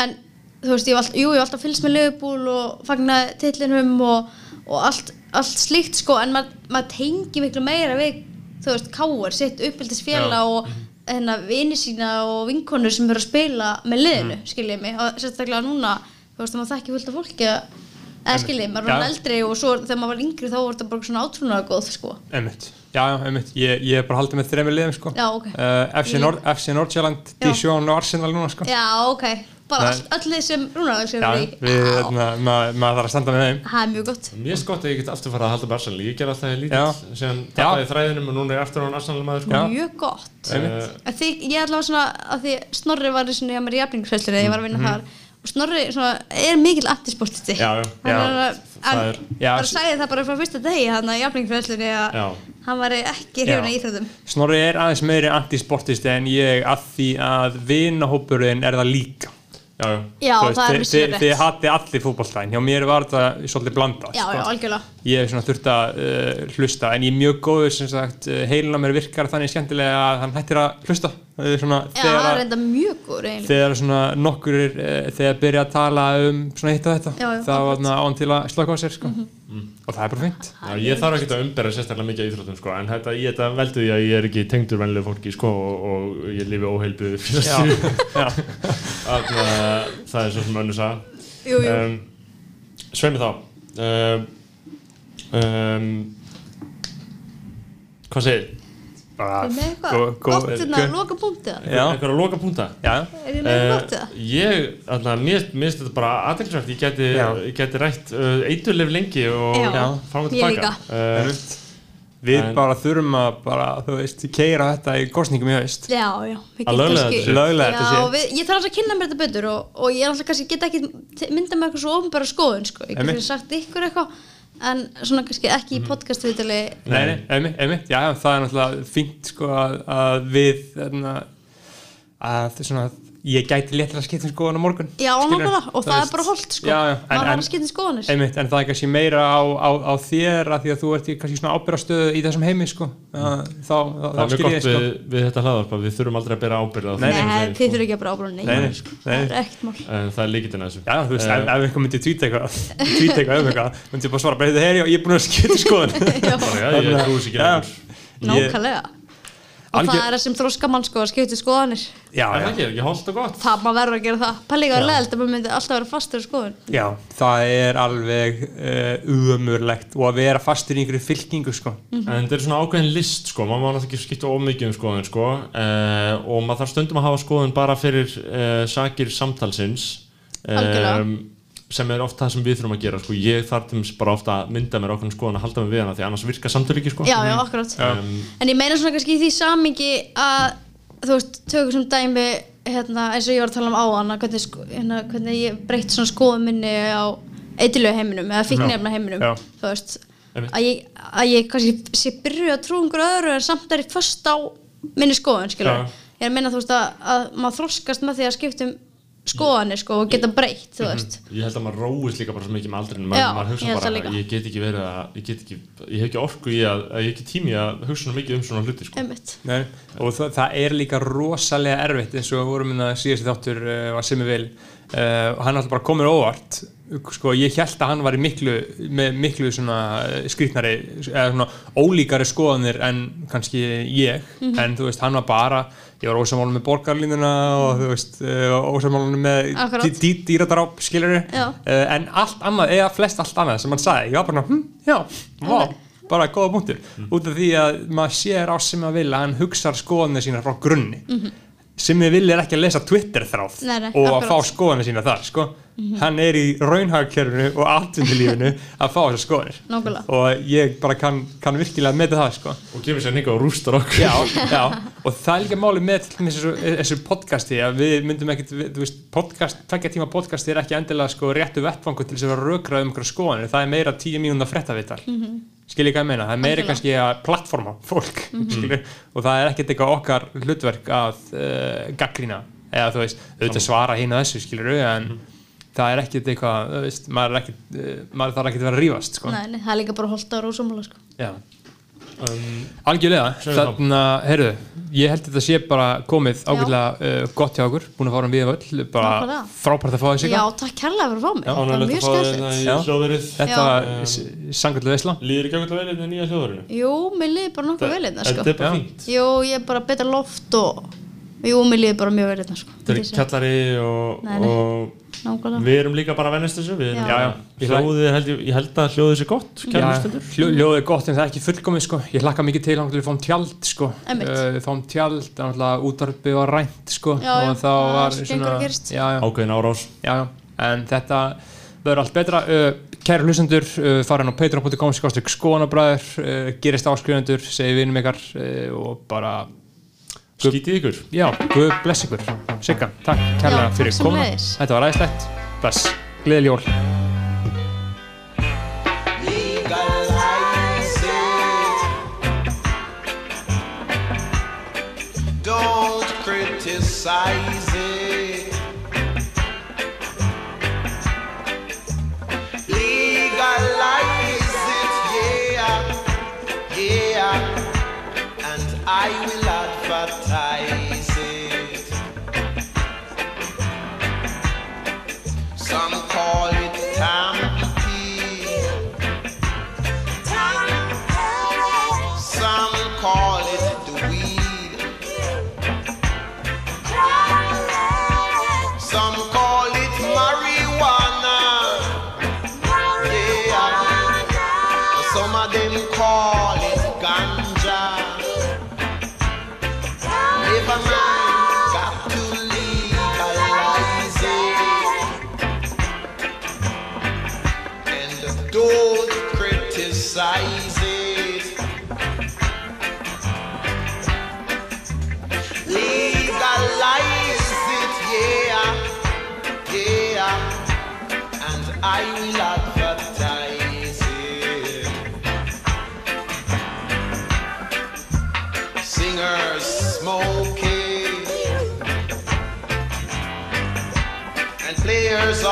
S4: en þú veist, ég hef alltaf, jú, ég hef alltaf fylgst með Liverpool og fagnaði titlinum og, og allt, allt slíkt sko en maður mað tengi miklu meira við þú veist, káur, sitt uppbyldisfélag og hérna vini sína og vinkonur sem eru að spila með liðinu, mm. skiljið mig og sérstaklega núna, þú veist, að maður þekki fullt af fólki að eða skiljið, maður orðinn eldri og svo þegar maður var yngri þá var þetta bara svona átrúnaða góð sko.
S2: Ömmit, já, já, ömmit ég, ég er bara haldið með þremur liðum, sko.
S4: Já, ok.
S2: uh, FC,
S4: Ég-
S2: Nord, FC Nordsjælland. Dijon og Arsenal núna, sko.
S4: Já, ok, bara
S2: Nei.
S4: all, öll þið sem Rúnar sem
S2: Já,
S4: í.
S2: við,
S4: Já,
S2: hérna, maður maður þarf að standa með þeim.
S4: Það er mjög gott.
S1: Er gott að ég get aftur fara að halda með Arsenal. Ég ger alltaf
S2: Já.
S1: lítið Síðan tappaði þræðinum og núna er aftur á hann Arsenal maður sko.
S4: Mjög gott.
S1: Eh,
S4: Að því, Ég er allavega svona að því Snorri var í svona í var að Snorri svona, er mikill en
S1: er-
S2: Já,
S4: bara sagði það bara frá fyrsta degi hann að jafningisfæslunni að hann var ekki
S2: Já.
S4: hrifin að íþrótum
S2: Snorri er aðeins meiri antisportisti en ég að því að vinahópurinn er það líka
S1: Já, já.
S4: Það er
S2: þið-
S4: vissulega
S2: þið-
S4: rétt.
S2: hati allir fótballtæn, hjá mér var þetta svolítið blandað
S4: Já,
S2: sko.
S4: já, algjörlega.
S2: Ég hef svona þurft að uh, hlusta en ég er mjög góður sem sagt uh, heilina mér virkar þannig skemmtilega að hann hættir að hlusta. Það er svona,
S4: Já, það er enda mjög góður eiginlega.
S2: þegar svona nokkur uh, þegar byrja að tala um svona hitt og þetta
S4: Já, já,
S2: þá var það án til að slaka á sér sko. Og það er bara fint
S1: Já, ég þarf ekki að umbera sérstaklega mikið í íþróttum sko, en þetta, ég þetta veldu því að ég er ekki tengdur venlegu fólki sko, og, og ég lifi að það er svo sem
S4: Jú, jú,
S1: um, Sveimi þá. Um, um, Hvað segir?
S2: Bara
S4: með eitthvað gott hérna,
S2: gó-
S4: loka punktið
S2: Já.
S1: Eitthvað að loka púnta?
S2: já,
S4: Er ég með
S1: Eh,
S4: gott eða?
S1: ég, alltaf, mér finnst þetta bara aðeinsvægt, ég geti,
S2: Já.
S1: ég geti rætt uh, eiturlif lengi og
S4: Já.
S2: Já.
S1: fram og
S4: Ég
S1: tilbaka
S4: líka.
S1: uh,
S2: Einmitt. við
S1: En-
S2: bara þurfum að bara, þú veist, keira þetta í kostningum í haust
S4: Já, já
S1: Að
S4: kannski-
S1: þetta.
S2: Lögleiða þetta
S4: Já,
S2: shit.
S4: við, ég þarf alltaf að kynna mér þetta betur og, og ég er alltaf kannski get ekki mynda með eitthvað svo ofnbæra skoðun sko. ég En svona kannski ekki í podcast viðtali
S2: Nei, nei, einmitt, einmitt, já, það er náttúrulega fínt sko að, að við þarna, að svona, ég gæti léttilega skipt um skoðan á morgun
S4: Já, nákvæmlega, og
S2: Þú
S4: það er bara holdt sko.
S2: Já, já,
S4: maður
S2: en,
S4: har
S2: en,
S4: að skipta um skoðanir.
S2: Einmitt, en það er kannski meira á, á, á þér að því að þú ert í kannski svona ábyrðastöðu í þessum heimi sko. Að, þá, þá,
S1: Það
S2: þá
S1: er mjög
S2: skil
S1: gott
S2: ég sko.
S1: við, við þetta hlaðarp að við þurfum aldrei að bera ábyrða á
S2: Nei,
S4: þið þurfum ekki að
S2: Nei, nei,
S4: nei, sko.
S2: nei.
S4: það er ekkert mál.
S1: En það er líkitinn að þessu.
S2: Já, þú veist,
S1: Eh,
S2: ef, einhver myndi tvíta eitthvað tvíta um eitthvað, myndi ég bara svara
S4: og
S2: Algjör-
S4: það er það sem þróska mann sko að skipta um skoðanir.
S2: Já,
S1: Er
S2: já,
S1: það ekki, er ekki holdt og gott?
S4: það maður verður að gera það. Pælega að leðilt að maður myndi alltaf vera fastur í skoðun.
S2: Já, það er alveg uh, umurlegt og að vera fastur í einhverju fylkingu sko.
S4: Mhm.
S1: En þetta er svona ákveðin list sko, maður má náttúrulega ekki skipta of mikið um skoðun sko. Uh, og maður þarf stundum að hafa skoðun bara fyrir uh, sakir samtalsins.
S4: Algjörlega.
S1: Sem er oft það sem við þurfum að gera sko, ég þarf til dæmis bara ofta að mynda mér ákveðin skoðun að halda mig við hana því annars virka samtöl ekki sko.
S4: Já, já, akkurat.
S1: Um,
S4: En ég meina svona kannski í því samingi að þú veist, tökum sem dæmi hérna, eins og ég var að tala um áðan að hvernig, sko, hérna, hvernig ég breytt svona skoðum minni á eitthilegu heiminum eða fíknefna heiminum
S2: Já.
S4: þú veist, að ég, að ég kannski sé byrju að trú einhverju öðru en samt er ég först á minni skoðun skilur
S1: Já.
S4: ég er að meina þú veist að, að maður þroskast með því að skipta um skoðanir sko og geta breytt þú veist.
S1: Ég held að maður róist líka bara svo mikið með aldrinu
S4: Já,
S1: maður, maður
S4: ég
S1: hugsa
S4: held
S1: bara að ég get ekki verið að ég, get ekki, ég hef ekki orku í að, að ég hef ekki tími að hugsa svona mikið um svona hluti sko.
S2: Nei, og það, það er líka rosalega erfitt eins og við vorum inn að síðast þáttur uh, var Simmi Vil. Uh, og hann alltaf bara komur óvart sko, ég held að hann var í miklu með miklu svona eh, skrýtnari eða svona ólíkari skoðanir en kannski ég.
S4: Mhm.
S2: en þú veist, hann var bara ég var ósamálum með borgarlínuna og þú veist, uh, ósamálum með dýradráp, skilur
S4: Já.
S2: uh, en allt annað, eða flest allt annað sem hann sagði, ég var bara, hm, já, vá bara góða punktur, út af því að maður sér á sem að vilja, hann hugsar skoðanir sína frá grunni.
S4: Mhm.
S2: Sem við viljum ekki að lesa Twitter þráð
S4: Nei, nei,
S2: og að fá skoðanir sína þar sko. hann er í raunhagkjörnu og atvinnulífinu að fá þessar skoðanir
S4: Nákvæmlega.
S2: og ég bara kann, kann virkilega með það sko.
S1: og gefur sér nýga og rústar okkur
S2: já, já, og það er líka máli með þessu, þessu podcasti að við myndum veist, podcast tvekja tíma podcasti er ekki endilega sko réttu vettfangu til þess að vera rökrað um skoðanir það er meira tíu mínúnda frettavital mm -hmm. Skilji hvað ég meina, það er meira
S4: Algjörlega.
S2: kannski að plattforma fólk mm og það er ekkert eitthvað okkar hlutverk að uh, gaggrína eða þú veist, auðvitað svara að þessu skilur en það er ekkert eitthvað, þú veist, maður, er ekkit, uh, maður þarf ekkert að vera að rífast sko.
S4: Nei, nei, það er líka bara holdt ára og sammála sko.
S2: Já.
S1: Um,
S2: Algjörlega, þannig að, heyrðu, ég held að þetta sé bara komið ágætlega uh, gott hjá okkur, búin að fara um við völl, bara frábært að fá þessi
S4: Já, takk kærlega fyrir að fá mig. Það var mjög
S1: fá þetta í
S2: Þetta var sangallu veisla.
S1: líður ekki okkur vel í nýja hljóðverinu?
S4: Jú, mér liði bara nokkuð vel hérna sko.
S1: þetta er bara fínt.
S4: Jú, ég er bara betra loft og Jú, mér liði bara mjög vel hérna sko.
S1: þetta er kjallari og,
S4: Nei, nei.
S1: og við erum líka bara að vennast þessu við
S4: Já.
S2: Já, já.
S1: Hljóðið, held, ég, ég held að hljóðið sé gott
S2: Já,
S1: kæra hlustendur
S2: hljó, Ljóðið er gott en það er ekki fullkomið sko. Ég hlakka mikið til við fáum tjald sko. Uh, Við fáum tjald, þannig að útvarpið var rænt sko.
S4: Já, já, það
S2: var
S4: gengur að
S2: já,
S1: ákveðin árás
S2: já, já. En þetta verður allt betra uh, Kæru hlustendur, uh, farin á patreon.com uh, gerist áskrifundur segi vinum ykkar uh, og bara
S1: skítið ykkur
S2: Já, Guð bless ykkur Sigga, takk kærlega
S4: Já,
S2: fyrir
S4: sömuleiðis.
S2: Þetta var æðislegt Bless, gleðileg jól.
S5: Don't criticize it.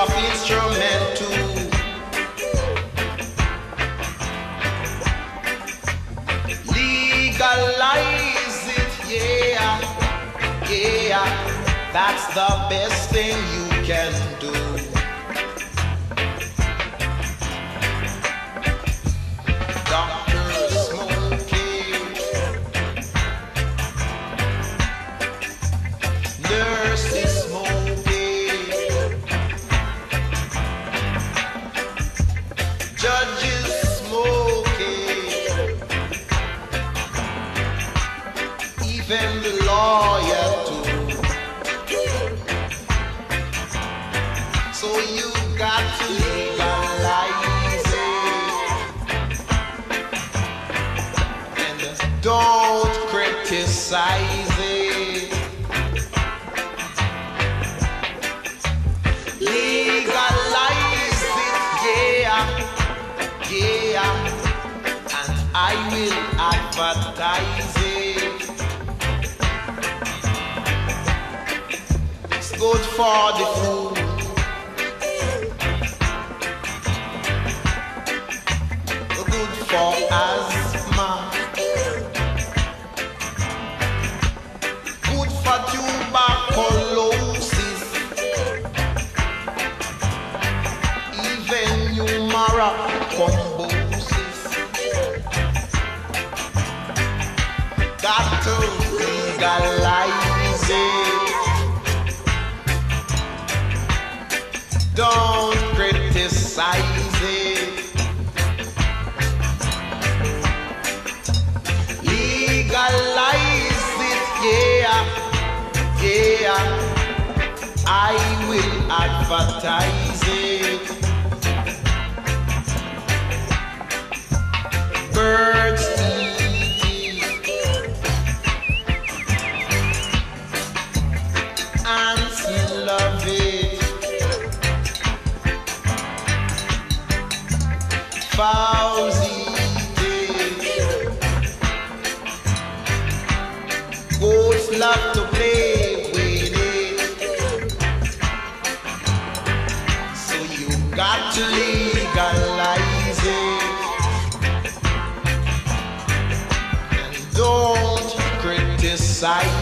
S5: Of instrument too. Legalize it, yeah, yeah. That's the best thing you can do. Advertise it. It's good for the food. Good for asthma. sizes. Legalize it, yeah, yeah. I will advertise it. Birds And don't criticize it.